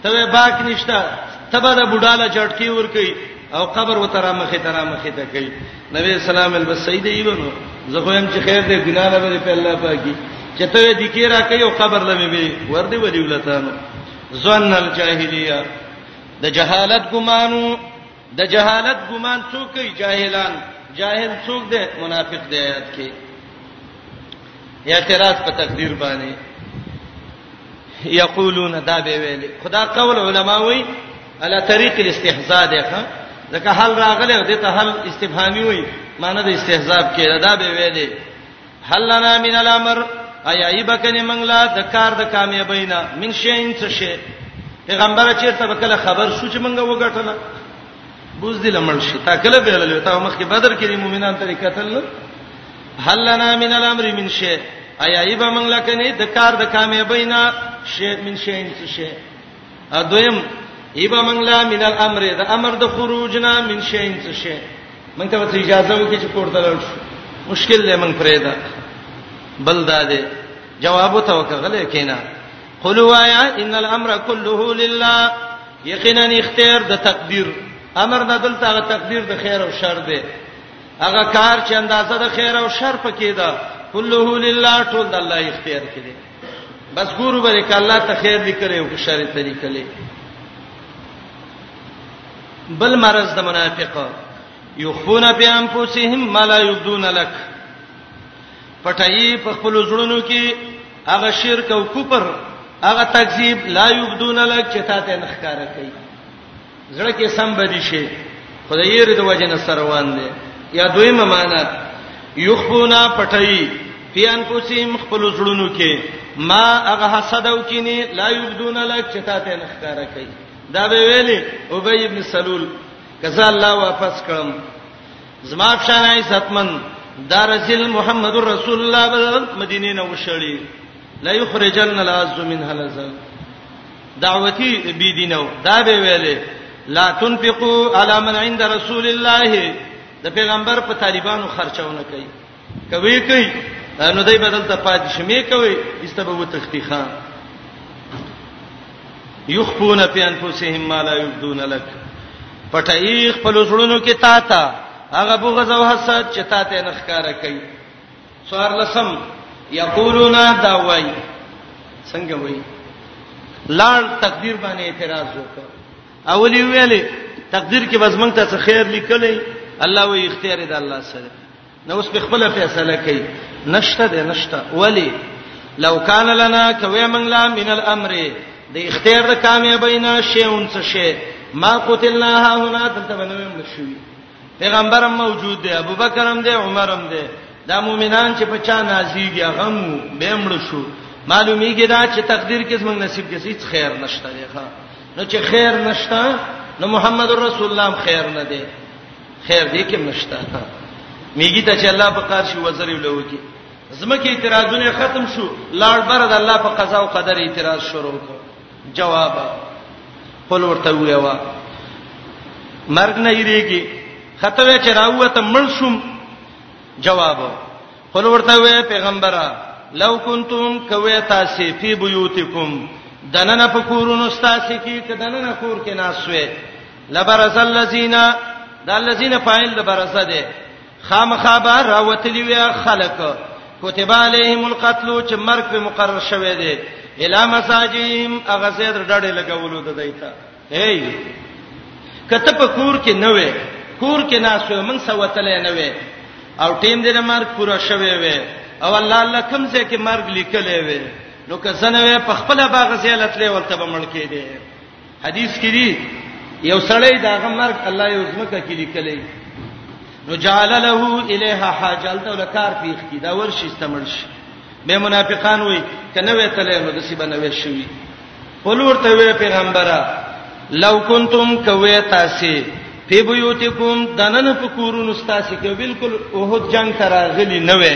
Speaker 1: ته باک نشتا تبه د بډاله چټکی ور کوي او قبر وتره مخه تر مخه ته کوي نبی سلام ال بسید ایبنو زه خو هم چې خیر دې ګنا نه به په الله پاکي چې ته دې کیرا کوي او قبر لمه به ور دي ودی ولتانو ځان الجاهلیه د جهالت ګمانو د جهالت ګمان څوک کوي جاهلان جاهل څوک دی منافق دی آیات کې اعتراض په تقدیر باندې یقولون دا به ویلي خدا قول علما وایي الا طریق الاستهزاء ده ځکه حل راغله دته حل استفهامي وایي معنی د استهزاء کې دا به ویلي هل لنا من الامر ایا ایبکنه منګلا د کار د کامیابینا من شین څه شی پیغمبر چیرته وکړه خبر شو چې منګه وګټله بوز دې لمړ شي تا کله به لاله تا مخ کې بدر کې مؤمنان ترې قتل هل لنا من الامر من شی ایا ایبا منګلا کنه د کار د کامیابینا شی من شین څه شی ادویم ایبا منګلا من الامر د امر د خروجنا من شین څه شي مونږ ته وته اجازه وکړي چې پورته لاړ شو مشکل له مونږ پرې ده بل دا دی جواب ته وکغلې کینا قلوا یا ان الامر كله لله یقینا اختیار د تقدیر امر نه دلته غ تقدیر د خیر او شر دی هغه کار چې اندازه د خیر او شر پکې ده كله لله ټول د الله اختیار کې دی بس ګورو به ک الله ته خیر لیکلی او شر ته لیکلی بل مرز د منافق یخفون فی انفسهم ما لا یبدون لك پټایي په خپل زړونو کې هغه شرک او کفر هغه تکذیب لا یبدون لك چې تا ته نخکاره کوي زړه کې سم بدی شي خدای یې د وجنه سروان دی یا دویمه معنا یخبونا پټی پیان پوسیم خپل زړونو کې ما هغه حسد او کینی لا یبدون لک چتا ته نخکارا کوي دا به ویلي ابی ابن سلول کزا الله واپس کړم زما شانای ستمن دا رسول محمد رسول الله مدینه نه وشړي لا یخرجن العز من هلذا دعوتی بی دینو دا به ویلې لا تنفقوا علی من عند رسول الله د پیغمبر په طالبانو خرچونه کوي کوي کوي نو دای بدل ته پاتې شمه کوي استبو تختیخان یخفون فی انفسهم ما لا یبدون لك پټای خپل زړونو کې تا تا هغه بغض او حسد چې تا ته نخکاره کوي څوارلسم یقولون دا وای څنګه وای لاړ تقدیر باندې اعتراض وکړ اولی ویلې تقدیر کې بس مونږ ته څه خیر لیکلې الله وی اختیار دی الله سره نو اوس په خپل فیصله کوي نشته ده نشته ولی لو کان لنا کوي مونږ لا من الامر د اختیار د کامیابینا شی اونڅ شی ما قتلنا ها هنا دلته بنویم لشي پیغمبر هم موجود دی ابوبکر هم دی عمر هم دی دا مؤمنان چې په چا نازيږي هغه مو به مړ شو معلومیږي دا چې تقدیر کې زمنګ نصیب کې هیڅ خیر نشته دی ښا نو چې خیر نشته نو محمد رسول الله هم خیر نه دی خیر دې کې نشته میږي ته چې الله په کار شي وزري لوږي زمکه اعتراضونه ختم شو لاړ بر د الله په قضا او قدر اعتراض شروع کړ جواب قل ورته ویوا مرګ نه یریږي خطه وی چې راوته مړ شوم جواب قل ورته وی پیغمبره لو کنتم کوي تاسو فی بیوتکم دننه په کورونو تاسو کې کدننه کور کې ناسوي لبرز الذین دا الذین فاعل د برزه ده خامخا به راوتلی وي خلک کتب علیهم القتل چې مرګ په مقرر شوه دی الا مساجیم اغه زید ډډه لګولو د دیتا هی کته په کور کې نه وې کور کې ناسو من سوتلې نه وې او ټیم دې مرګ پورا شوه وې او الله الله کوم څه کې مرګ لیکلې وې نو که زنه وې په خپل باغ زیلت لې ولته به مړ کې دي حدیث کې دی یو سړی دا غمرک الله یو زمکه کې لیکلې نو جعل له الیها حاجلته ولکار پیخ کی دا ورشي استعمال شي به منافقان وي کنه وې تلې نو د سی بنوي شي ولور ته وې پیغمبره لو کنتم کوي تاسو په بيوتکم دنن فکورون تاسو کې بالکل اوهد جنگ تراغلی نه وې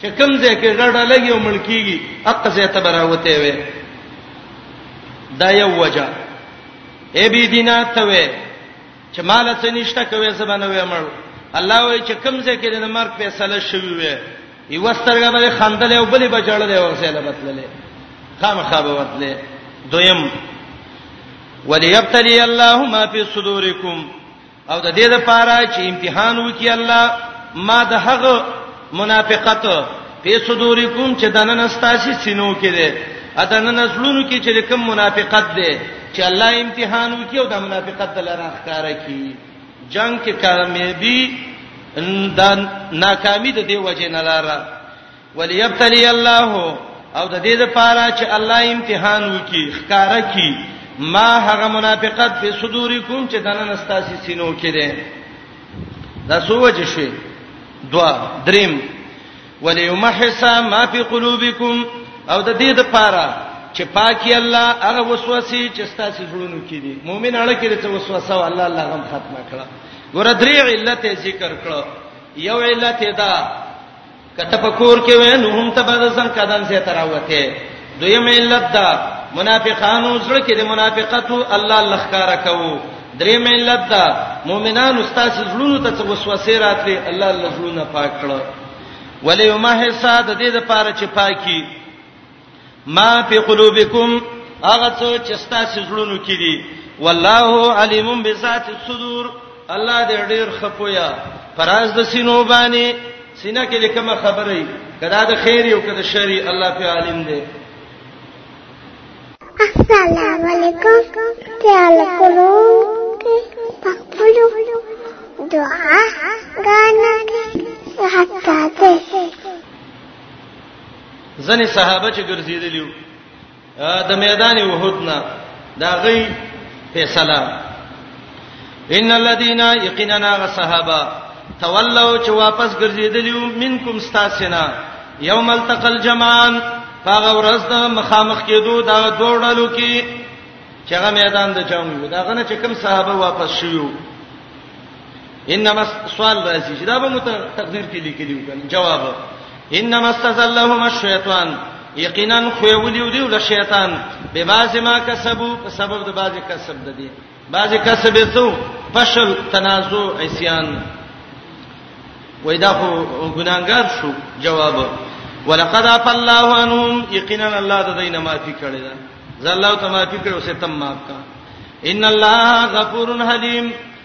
Speaker 1: چې کوم ځای کې ډډه لګي او ملکیږي اقا ځای ته براوته وي دا یو وجه ای بی دینا ته وي چې مال څه نشته کوي زبانه وي مړ الله وایي چې کوم ځای کې د مرګ فیصله شوی وي یو سترګه باندې خندل او بلې بجړل دی او سیله بتللې خامخا به وتلې دویم وليبتلي الله ما في صدوركم او د دې لپاره چې امتحان وکي الله ما د هغه منافقت په صدور کوم چې دنن استاسي سينو کې ده ادنن زړونو کې چې کوم منافقت ده چې الله امتحان وکي او د منافقت دلاره ښکار کی جنگ کې کامیابی دا ناکامی د دې وجه نه لاره وليبتلي الله او د دې لپاره چې الله امتحان وکي ښکارا کی ما هغه منافقت په صدورکم چې دنه نستاسي سينو کې ده دا سوچ شي دوا دریم وليمحص ما في قلوبكم او د دې لپاره چې پاکي الله هغه وسوسه چې ستاسو زړونو کې دي مؤمن اړه کې ته وسوسه او الله الله غم ختمه کړه ګور درې علت ذکر کړه یو علت دا کته پکور کې وې نو هم ته به ځان کدن سي تراوته دویم علت دا منافقانو زړه کې د منافقتو الله لخکارا کوو درې مې علت دا مؤمنان استاد زړونو ته وسوسه راتلي الله لزړونه پاک کړو ولې ما حساب د دې لپاره چې پاکي ما فی قلوبکم هغه څه چې تاسو زړونو کې دي والله علیم بذات الصدور الله دې ډیر خپویا پراز د سینو باندې سینه کې لکه خبرې کدا د خیر یو کده شری الله په عالم دی
Speaker 2: السلام علیکم تعال کولو پخپلو دعا غانا حتا ته
Speaker 1: ځنې صحابه چې ګرځیدلیو د میدان احد نه دا غي فیصله ان الذين يقيننا غصحابه تولوا چې واپس ګرځیدلیو منکم استاسنا یوم التقل جمعان هغه ورځ د مخامخ کېدو دا دوړلو کې چې هغه میدان د چاوي دا غنه چې کوم صحابه واپس شيو انما سوال راځي چې دا به مت تقدیر کې لیکلی وکړي جواب انما استزلهم الشیطان یقینا خو ویلیو دی ول شیطان به باز ما کسبو په سبب د باز کسب د دی باز کسب څو فشل تنازع عصيان وای دا خو ګناګار شو جواب ولقد عف الله عنهم یقینا الله د دینه معافي کړی دا زه الله ته معافي کړو سه تم معاف کا ان الله غفور حلیم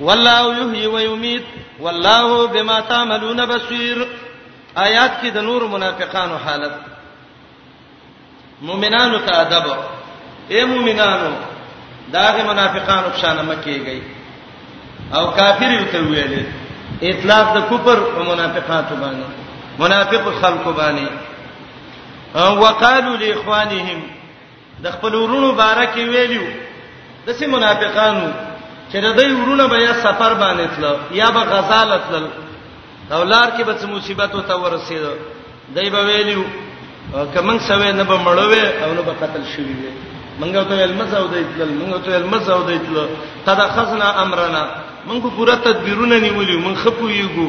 Speaker 1: والله یحیی و یمیت والله بما تعملون بصیر آیات کې د نور منافقانو حالت مؤمنانو ته ادب اے مؤمنانو داغه منافقانو په شان مکیږي او کافر یو ته ویلې اطلاق د کفر او منافقاتو باندې منافق خلکو باندې او وقالو لاخوانهم د خپل ورونو باره کې ویلیو د سي منافقانو چې د دوی ورونه به یا سفر باندې تل یا به غزاله تل اولار کې به څه مصیبت او ته ورسېد دای به ویلیو کمن سوي نه به مړوي او نه به قتل شوی وي منګه ته المز او دیتل منګه ته المز او دیتل تدخذنا امرنا منګه پورا تدبیرونه نیولیو من خپو یو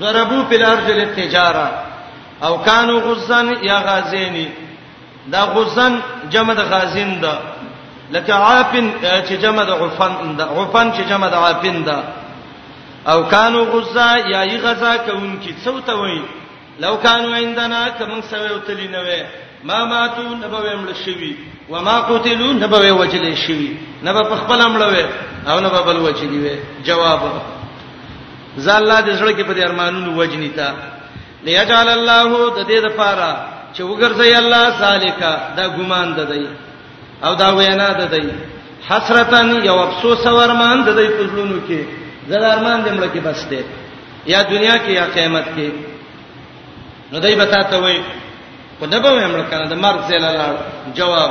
Speaker 1: ضربو په الارض للتجاره او کانو غزن یا غازینی دا غزن جمع د غازین ده لکه عافن چې جمع د عفن ده عفن چې جمع د عافن ده او کانو غزا یا ای غزا کوونکی څوته وای لو کانو عندنا کوم سوي او تلی نه وای ما ماتو نبوي مړ شوی و ما قتلوا نبوي وجل شوی نبه په خپل مړ وای او نبه بل وجلی وای جواب ځا الله دې زړه کې په دې ارمانونو وجنی تا ليجعل الله د دې لپاره چې وګرځي الله سالکا دا ګمان ده دی او دا وینا ده دی حسرتن یو افسوس او ارمان ده دی پزلونو کې زړه ارمان دې مړ کې بس دی یا دنیا کې یا قیامت کې نو دای به تا ته وای په دبه ویم کنه د مرګ زیل لاړ جواب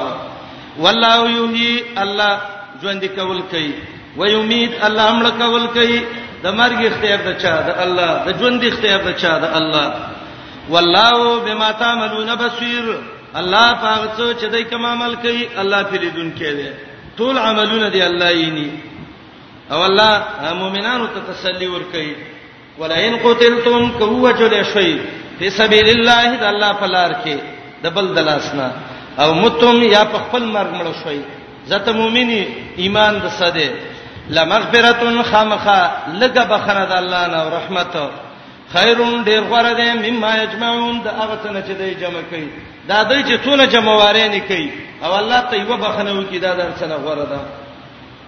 Speaker 1: والله یحیی الله ژوند کول کوي و یمید الله امر کول کوي د مرګ اختیار د چا د الله د ژوند اختیار د چا د الله والله بما تعملون بصیر الله پاک څو چې دای کوم عمل کوي الله په لیدون کې دی ټول عملونه دی الله یې ني او الله مؤمنانو ته تسلی ور کوي ولئن قتلتم کوه جل شی فی سبیل الله د الله فلار کې د بل دلاسنا او متم یا په خپل مرګ مړ شوي زته مؤمنی ایمان د سده لمغفرتون خامخه لګه بخنه د الله نه او رحمت خیرون ډیر غره ده مما یجمعون د هغه څنګه چې دوی جمع کوي دا دوی چې څونه جمعوارې نه کوي او الله ته یو بخنه وکي دا درڅنه غره ده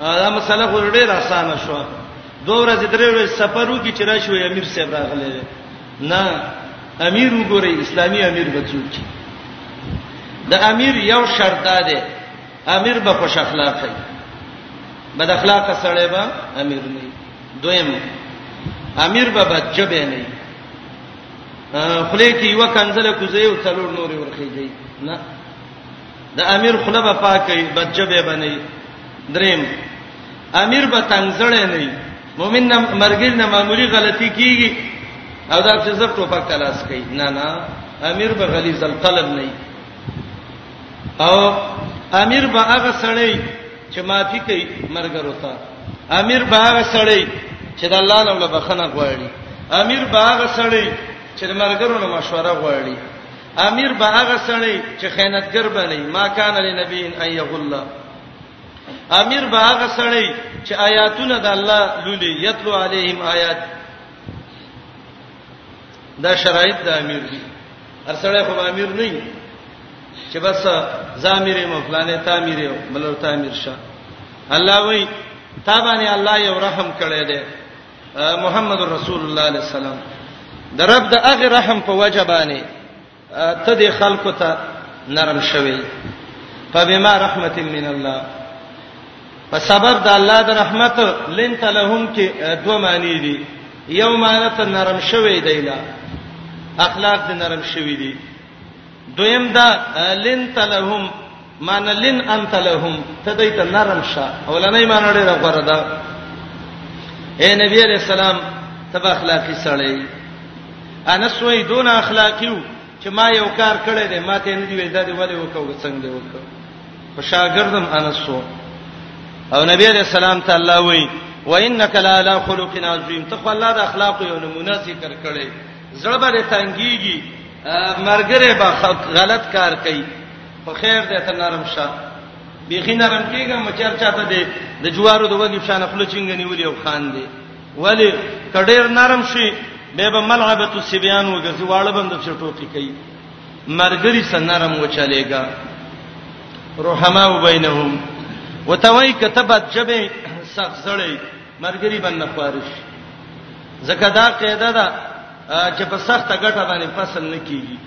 Speaker 1: دا مسله خو ډېره اسانه شو دوه ورځې درې ورځې سفرو کې چې راشو امیر صاحب راغلی نه امیر وګوري اسلامي امیر بچو کی د امیر یو شرط ده امیر به خوش اخلاق وي بد اخلاق سره به امیر نه دویم امیر به بچبه نه خله کې یو کنزله کوزه او څلور نورې ورخېږي نه د امیر خله به پاکه وي بدجبه بنئ دریم امیر به تنگزړې نه وي مؤمن نه مرګل نه معمولی غلطي کیږي او دا چې زر ټوپک تلاش کوي نه نه امیر به غلیظ القلب نه وي او امیر به هغه سړی چې معافي کوي مرګ وروته امیر به هغه سړی چې د الله نه بخنه غواړي امیر به هغه سړی چې مرګرو نه مشوره غواړي امیر به هغه سړی چې خیانتګر بنئ ما کان لنبی ان یغل امیر به هغه سړی چې آیاتونه د الله لولي یتلو علیهم آیات دا شرایط د امیر دي هر سړی خو امیر نه وي چې بس زامیر مو فلانه تعمیر یو بلو تعمیر شه الله وای تابانه الله یو رحم کړی دی محمد رسول الله علیه السلام د رب د هغه رحم په وجبانه ته د خلکو ته نرم شوی فبما رحمت من الله په سبب د الله د رحمت لنت لهم کې دوه معنی دي یو معنی ته نرم شوی دی لا اخلاق د نرم شوی دی دویم دا لن تلهم مان لن انت لهم تدای ته نرم شه اولنې مان ډېر غره ده اے نبی علیہ السلام تبا اخلاقی سړی انا سوې دون اخلاقیو چې ما یو کار کړی دی ما ته نه دی ویل دا دی ولې وکاو څنګه دی وکاو په شاګردم انا سو او نبی علیہ السلام ته الله وی وانک لا علی خلق عظیم ته خو الله د اخلاق یو نمونه ذکر کړی زړه به تنګيږي مرګره به غلط کار کوي خو خیر دې ته نرم شه بیخي نرم کېږه مچر چاته دې د جوارو د وګي شان خپل چنګ نیولې او خان دې ولی کډیر نرم شي به به ملعبه السبيان وګرځي واړه بند څه ټوکی کوي مرګري سنرم وچلېګا رحماو بینهم وتوي کتبت جبه سخت زړی مرګري باندې خوارش زکه دا قاعده ده چې په سخته ګټه باندې فصل نه کیږي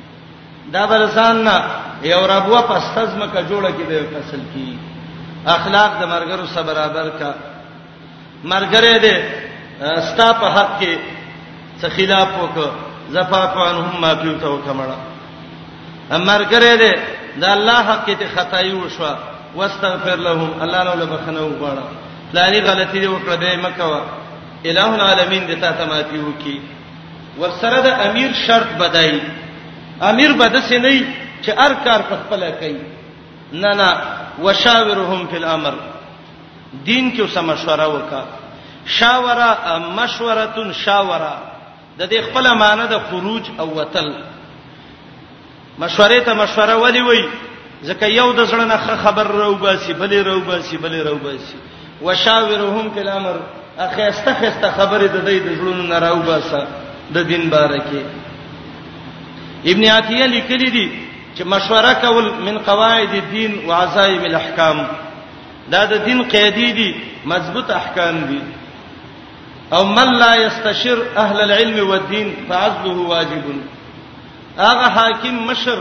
Speaker 1: دا برسان نه یو ربوه پستز مکه جوړه کې به فصل کی اخلاق د مرګرو سره برابر کا مرګره دې ستا په حق کې څه خلاف وک زفاف عنهم ما پیوته وکمړه مرګره دې د الله حق کې ته خدای وشو واستغفر لهم الله له بخنه وغواړه پلاني غلطي دی وکړه به مکوا الہ العالمین دې تا ته معافي وکي ورسره د امیر شرط بدای امیر بد سي نه چې ار کار په خپل کوي نه نه وشاورهم فی الامر دین کې سم مشوره وکا شاوره مشورتون شاوره د دې خپل معنی د خروج او وتل مشورې ته مشوره ولي وي ځکه یو د زړه نه خبر راو باسي بلې راو باسي بلې راو باسي وشاورهم فی الامر اخیسته خسته خبرې د دې د زړونو نه راو باسه د دین بارکه ابن عتیه لیکلی دی چې مشوره کول من قواعد الدین وعزائم الاحکام دا د دین قیدی دي مضبوط احکام دي او من لا یستشر اهل العلم والدین فعزله واجب هغه حاکم مشر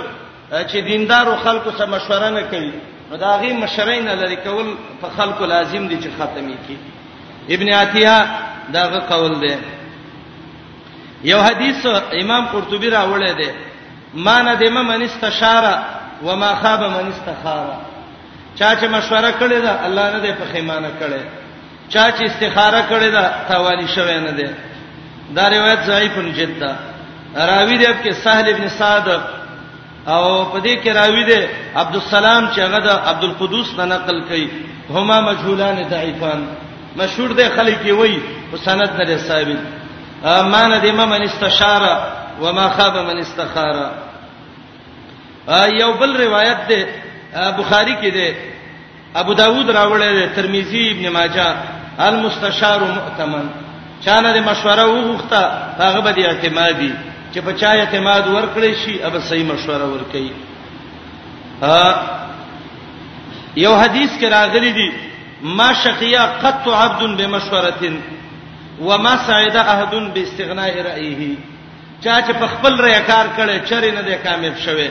Speaker 1: چې دیندارو خلکو سره مشوره نه کوي نو دا غي مشرین نه لري کول په خلکو لازم دي چې ختمي کی ابن عتیہ داغه قول دی یو حدیث امام قرطبی راوړی دی ما نه دمه من استشاره وما خاب من استخاره چا چې مشوره کړې ده الله نه دې په خیمانه کړې چا چې استخاره کړې ده تاوانی شوی نه ده دا روایت ضعیف جدا راوی دی په سهل ابن سعد او په دې کې راوی دی عبد السلام چې هغه د عبد القدوس نه نقل کړي هما مجهولان ضعیفان مشهور دی خلک یې وای په سند نه ثابت مان دې ما من استشاره وما خاب من استخاره یو بل روایت دی بخاری کې دی ابو داوود راوړی دی ترمذی ابن ماجه المستشار مؤتمن چانه د مشوره وغوښته هغه به د اعتمادي چې په چا اعتماد ورکړي شي اب صحیح مشوره ورکړي یو حدیث کې راغلی دی ما شقیا قط عبد بمشورتين وما سعد احد باستغناء رايه چا چې په خپل ریا کار کړي چرې نه دی کامیاب شوی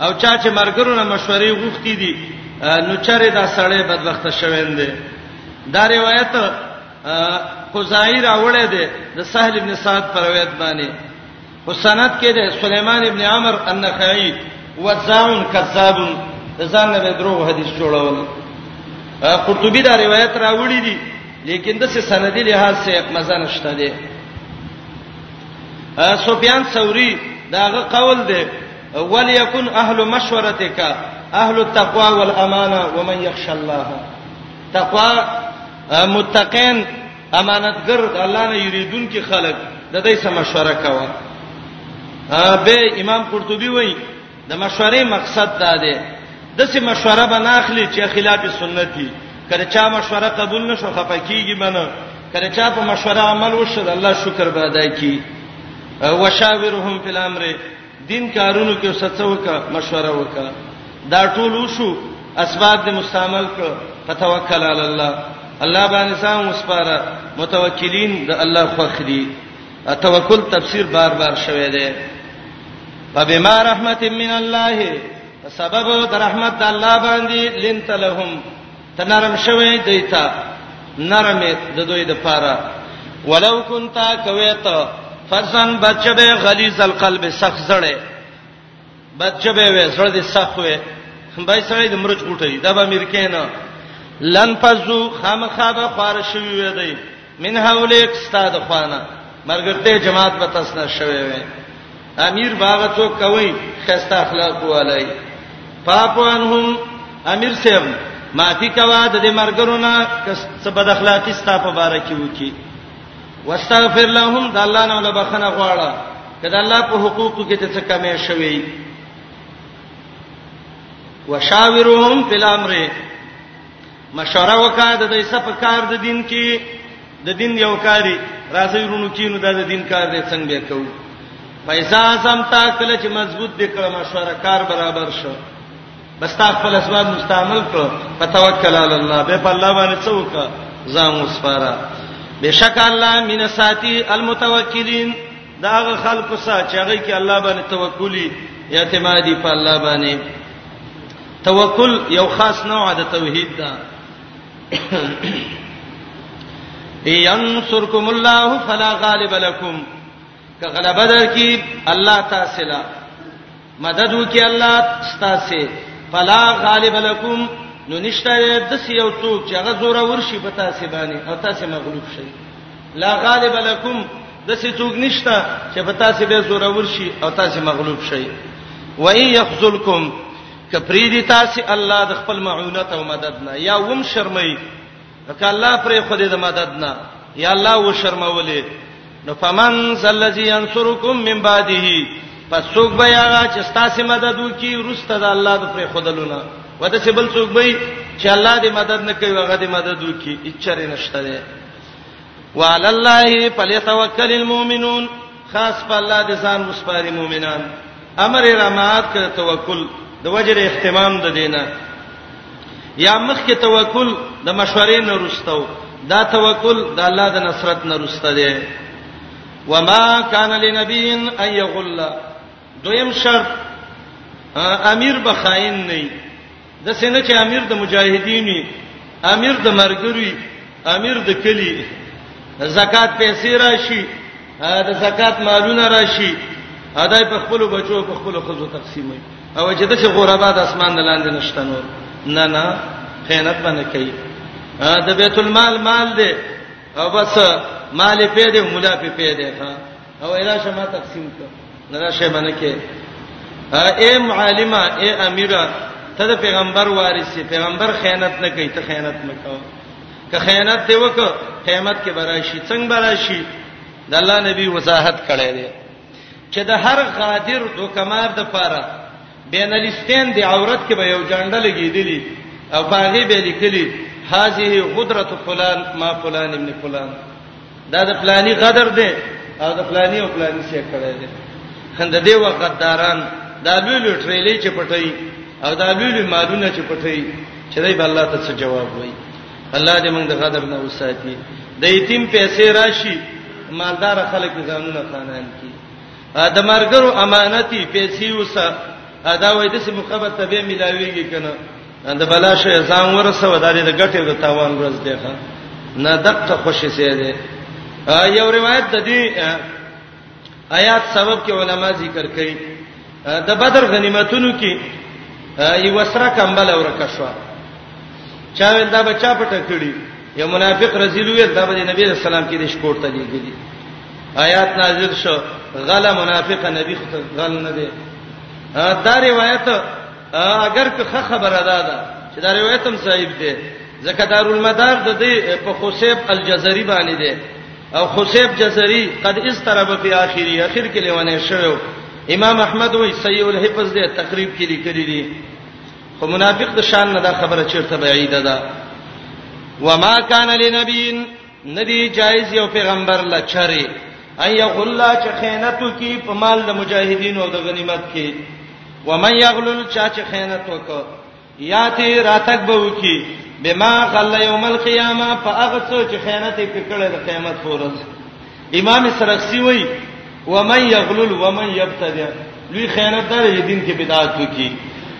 Speaker 1: او چا چې مرګرو نه مشورې غوښتي دي نو چرې دا سړی بدبخت شوی دی دا روایت خزایر اوړه دی د سهل ابن سعد پر روایت باندې او سند کې دی سليمان ابن عمر النخعي وزاون کذاب ځان نه دروغ حدیث جوړول قرطبي دا روایت راوړی دی لیکن د سندي لحاظ سره مزه نشته دی سفیان ثوری داغه قول دی وليكن اهل مشورتك اهل التقوى والامانه ومن يخشى الله تقوا متقین امانتګر د الله نه یریدون کې خلک د دې سم مشوره کاوه به امام قرطبي وایي د مشورې مقصد دا دی دسه مشوره بناخلی چې خلاف سنت دي کله چا مشوره قبول نشو خپکیږي بنه کله چا په مشوره عمل وشو د الله شکر به ادا کی وشاورهم فی الامر دین کارونو کې څه وکا مشوره وکا دا ټول وشو اسباب د مستعمل کړ فتوکل علی الله الله باندې سام وسپاره متوکلین د الله خوخري توکل تفسیر بار بار شوه دی فبما رحمت من الله سبب د رحمت د الله باندې لنت لهم تنرم شوه دیتا نرم د دوی د پاره ولو كنت کویت فزن بچبه غلیظ القلب سخت زړه بد جبه وې زړه دې سخت وې به سړی د مرچ غټي دا به امریکا نه لن فزو خامخاب خار شوی وې دی من حولیک استاد خوانه مرګرته جماعت به تاسو نه شوي وې امیر باغ ته کوي خسته اخلاق والای پاپوانهم امیر سیب معافی کوا د دې مرګرونه کس څه بد اخلاقی ستا په باره کې وکی واستغفر لهم د الله نه له بخنه غواړه کله الله په حقوقو کې څه کمې شوي وشاورهم فی الامر مشوره وکړه د دې سپ کار د دین کې د دین یو کاری راځي رونو کې نو د دین کار دې څنګه وکړو پیسې سم تا کله چې مضبوط دې کړه مشوره کار برابر شو بس تا خپل اسباب مستعمل کړو فتوکل علی الله به په الله باندې څوک ځان وسپاره بشک الله من ساتي المتوکلین دا هغه خلکو سره چې هغه کې الله باندې توکلی اعتمادي په الله باندې توکل یو خاص نوع د توحید ده ینصرکم الله فلا غالب لكم که غلبه درکې الله تاسو لا مدد وکي الله تاسو فلا غالب لكم نو نشته د سیو څوک چې هغه زوره ورشي په تاسو باندې او تاسو مغلوب شئ لا غالب لكم د سې څوک نشته چې په تاسو به زوره ورشي او تاسو مغلوب شئ و ان يخذلكم کپری دی تاسو الله د خپل معونت او مدد نه یا وم شرمای که الله پرې خو دې د مدد نه یا الله و شرمولې نو فمن زلذي ينصركم من بعده پس څوک به هغه چې ستاسو مدد وکي ورسته د الله د پرې خودلونه وته چې بل څوک به چې الله دې مدد نه کوي هغه دې مدد وکي اچره نشته ده وعلى الله فليتوكل المؤمنون خاص په الله دې ځان وسپاري مؤمنان امر رمات کړه توکل د وجر اهتمام د دینه یا مخ کې توکل د مشورې نه رستو دا توکل د الله د نصرت نه رسته دی وما کان لنبی ان یغل دویم شرط امیر بخاین نه د سینه چې امیر د مجاهدینی امیر د مرګری امیر د کلی زکات پیسې راشي د زکات مالونه راشي ادای په خپل بچو په خپل خزو تقسیمي او چې د څه غربا د اسمان لاندې نشته نور نه نه خیانت باندې کوي د بیت المال مال دی او بس مال پیدا مولا په پیدا ښا او اله شما تقسیم کړ نه دا شی باندې کې اے معلمه اے امیره ته د پیغمبر وارث یې پیغمبر خیانت نه کوي ته خیانت نه کوي که خیانت دی وک قیامت کې براشي څنګه براشي د الله نبی وضاحت کړی دی چې د هر غادر دوکمار د پاره بین الاستین دی عورت کې به یو جنډه لګیدلی او باغې به لیکلی هذه غدرت فلان ما فلان ابن فلان دا د فلانی غدر دی او د فلانی او فلانی څخه کړی دی خند دی و غداران دا لوی لوی ټریلې چې پټي او دا لوی لوی مالونه چې پټي چې دی الله ته څه جواب وایي الله دې موږ د غدر نه وساتي د یتیم پیسې راشي مالدار خلک ځانونه خانان کی د مرګرو امانتي پیسې وسه دا وای د سیمه خبر ته به ملاویږي کنه د بلا شي ځان ورسه وداري د ګټه د تاوان ورځ دی ښا نه دقه خوشي سي دی یو روایت د دې آیات سبب کې علما ذکر کوي د بدر غنیمتونو کې یو وسره کمبل اورکه شو چا ول دا بچا پټه کړی یو منافق رزیل ویل دا به نبی رسول الله کې د شپورته لګیږي آیات نازل شو غلا منافق نبی خو غل نه دی دا روایت اگر که خبره ده دا چې دا روایت هم صحیح دی ځکه دارالمدار د دې په خصيب الجزري باندې دی او خصيب جزري قد استرب په اخري اخر کې لیونه شوو امام احمد وایي سیو الحفظ دې تقریب کې لیکلي دي خو منافق د شان نه دا خبره چیرته بعیده ده وما کان لنبین ندی جایز یو پیغمبر لچری اي غلا چې خیانتو کې په مال د مجاهدینو او د غنیمت کې و من یغلل چا چې خیانت وکړ یاتی راتک به وکي بما غل یوم القیامه فاغه څو چې خیانت یې پکړه د قیامت پورز امام سرخسی وای و من یغلل و من یبتدع لوی خیانت دار دین کې بدعت وکي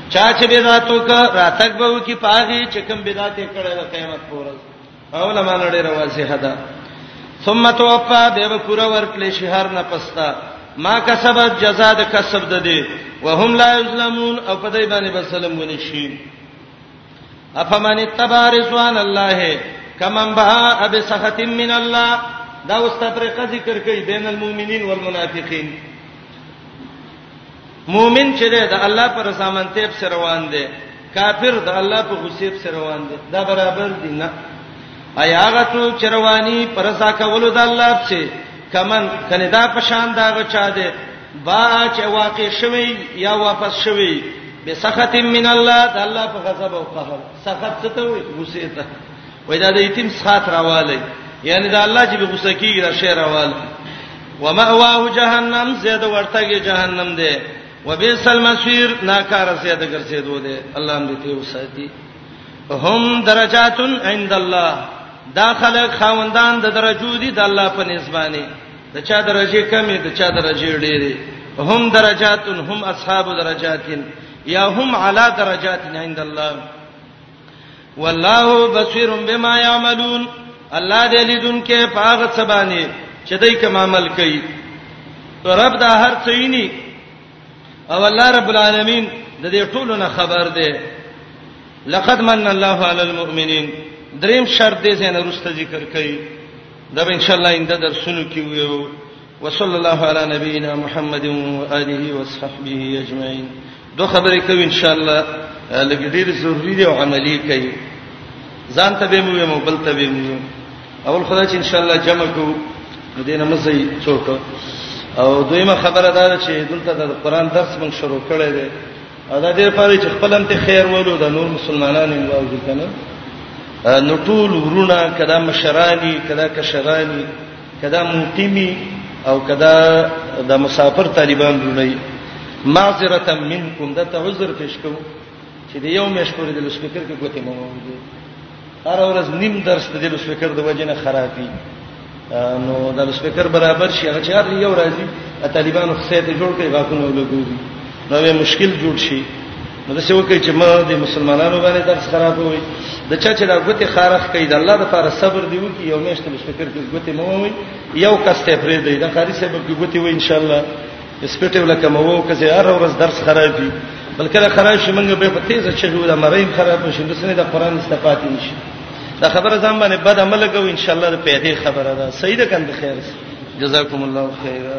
Speaker 1: چا چې بدعت وکړ راتک به وکي پاغي چې کوم بدعت یې کړه د قیامت پورز اوله مان ډېر واضح ده ثم توفى به پورا ورکړي شهر نه پستا ما کسبت جزاء د کسب ده دي وهم لا یظلمون او په دې باندې بسلم ونی شي افمن اتبع رضوان الله کمن بها اب سخط من الله دا واستطرقه ذکر کوي بین المؤمنین والمنافقین مؤمن چې ده د الله پر ځامنتیب سره روان دی کافر د الله په غصیب سره روان دی دا برابر دي نه ایا هغه څوک چې رواني پر ځا کولو د الله په کمن کنه دا پشان دا غچا ده با چې واقع شوی یا واپس شوی به سخط من الله د الله په غضب او قهر سخط څه ته وي غصه ته وای دا د یتیم سخات راواله یعنی دا الله چې به غوسه کیږي را شعر راواله ومأواه جهنم زید ورتګي جهنم دی وبئس المصير ناکاره زید ګرځېدو دی الله هم دې ته وساتي هم درجات عند الله دا خلک خوندان د درجو دي د الله په نسبانه د چا درجه کمې د چا درجه ډېرې هم درجات هم اصحاب درجات یا هم علی درجات عند الله والله بصیر بما یعملون الله دې لیدونکې پاغه سبانی چې دای کوم عمل کوي رب دا هر څه یې او الله رب العالمین د دې ټولو نه خبر دی لقد من الله علی المؤمنین دریم شرط دې زنه رسته ذکر کړي دا به ان شاء الله انده درسونو کې ویو وصلی الله علی نبینا محمد و آله و صحبه اجمعین دو خبرې کوي ان شاء الله لګ ډیر ضروری دی او عملی کوي ځان ته به مو مو بل ته به مو اول خدای چې ان شاء الله جمع کو دینه مزي څوک او دویمه خبره دا ده چې دلته د قران درس موږ شروع کړی دی دا دې لپاره چې خپل انت خیر ولو د نور مسلمانانو واوري کنه نو ټول ورونه کدا مشرانی کدا کشرانی کدا مقیمی او کدا د مسافر طالبان رونی معذرتا منکم دا ته عذر پیش کو چې د یو مېش پورې د لسپیکر کې کوته مو وګورئ هر ورځ نیم درس د لسپیکر د وجې نه خرابي نو د لسپیکر برابر شي هغه چار یو راځي طالبانو خسته جوړ کړي غاکونه ولګوري نو به مشکل جوړ شي نو څه وکړي چې ما د مسلمانانو باندې درس خراب وي د چا چې دا غوته خارخ کوي د الله لپاره صبر دی وکي یو میشت به فکر کې غوته مو وي یو کس ته پرې دی دا قاری صاحب کې غوته وي ان شاء الله سپټه ولا کوم وو کزه هر ورځ درس خراب دي بلکې دا خراب شي موږ به په تیزه چې دا مریم خراب شي د سنې د قران استفاده نشي دا خبره ځم باندې بد عمل کوو ان شاء الله د پیدې خبره ده سیده کند خیر جزاکم الله خیره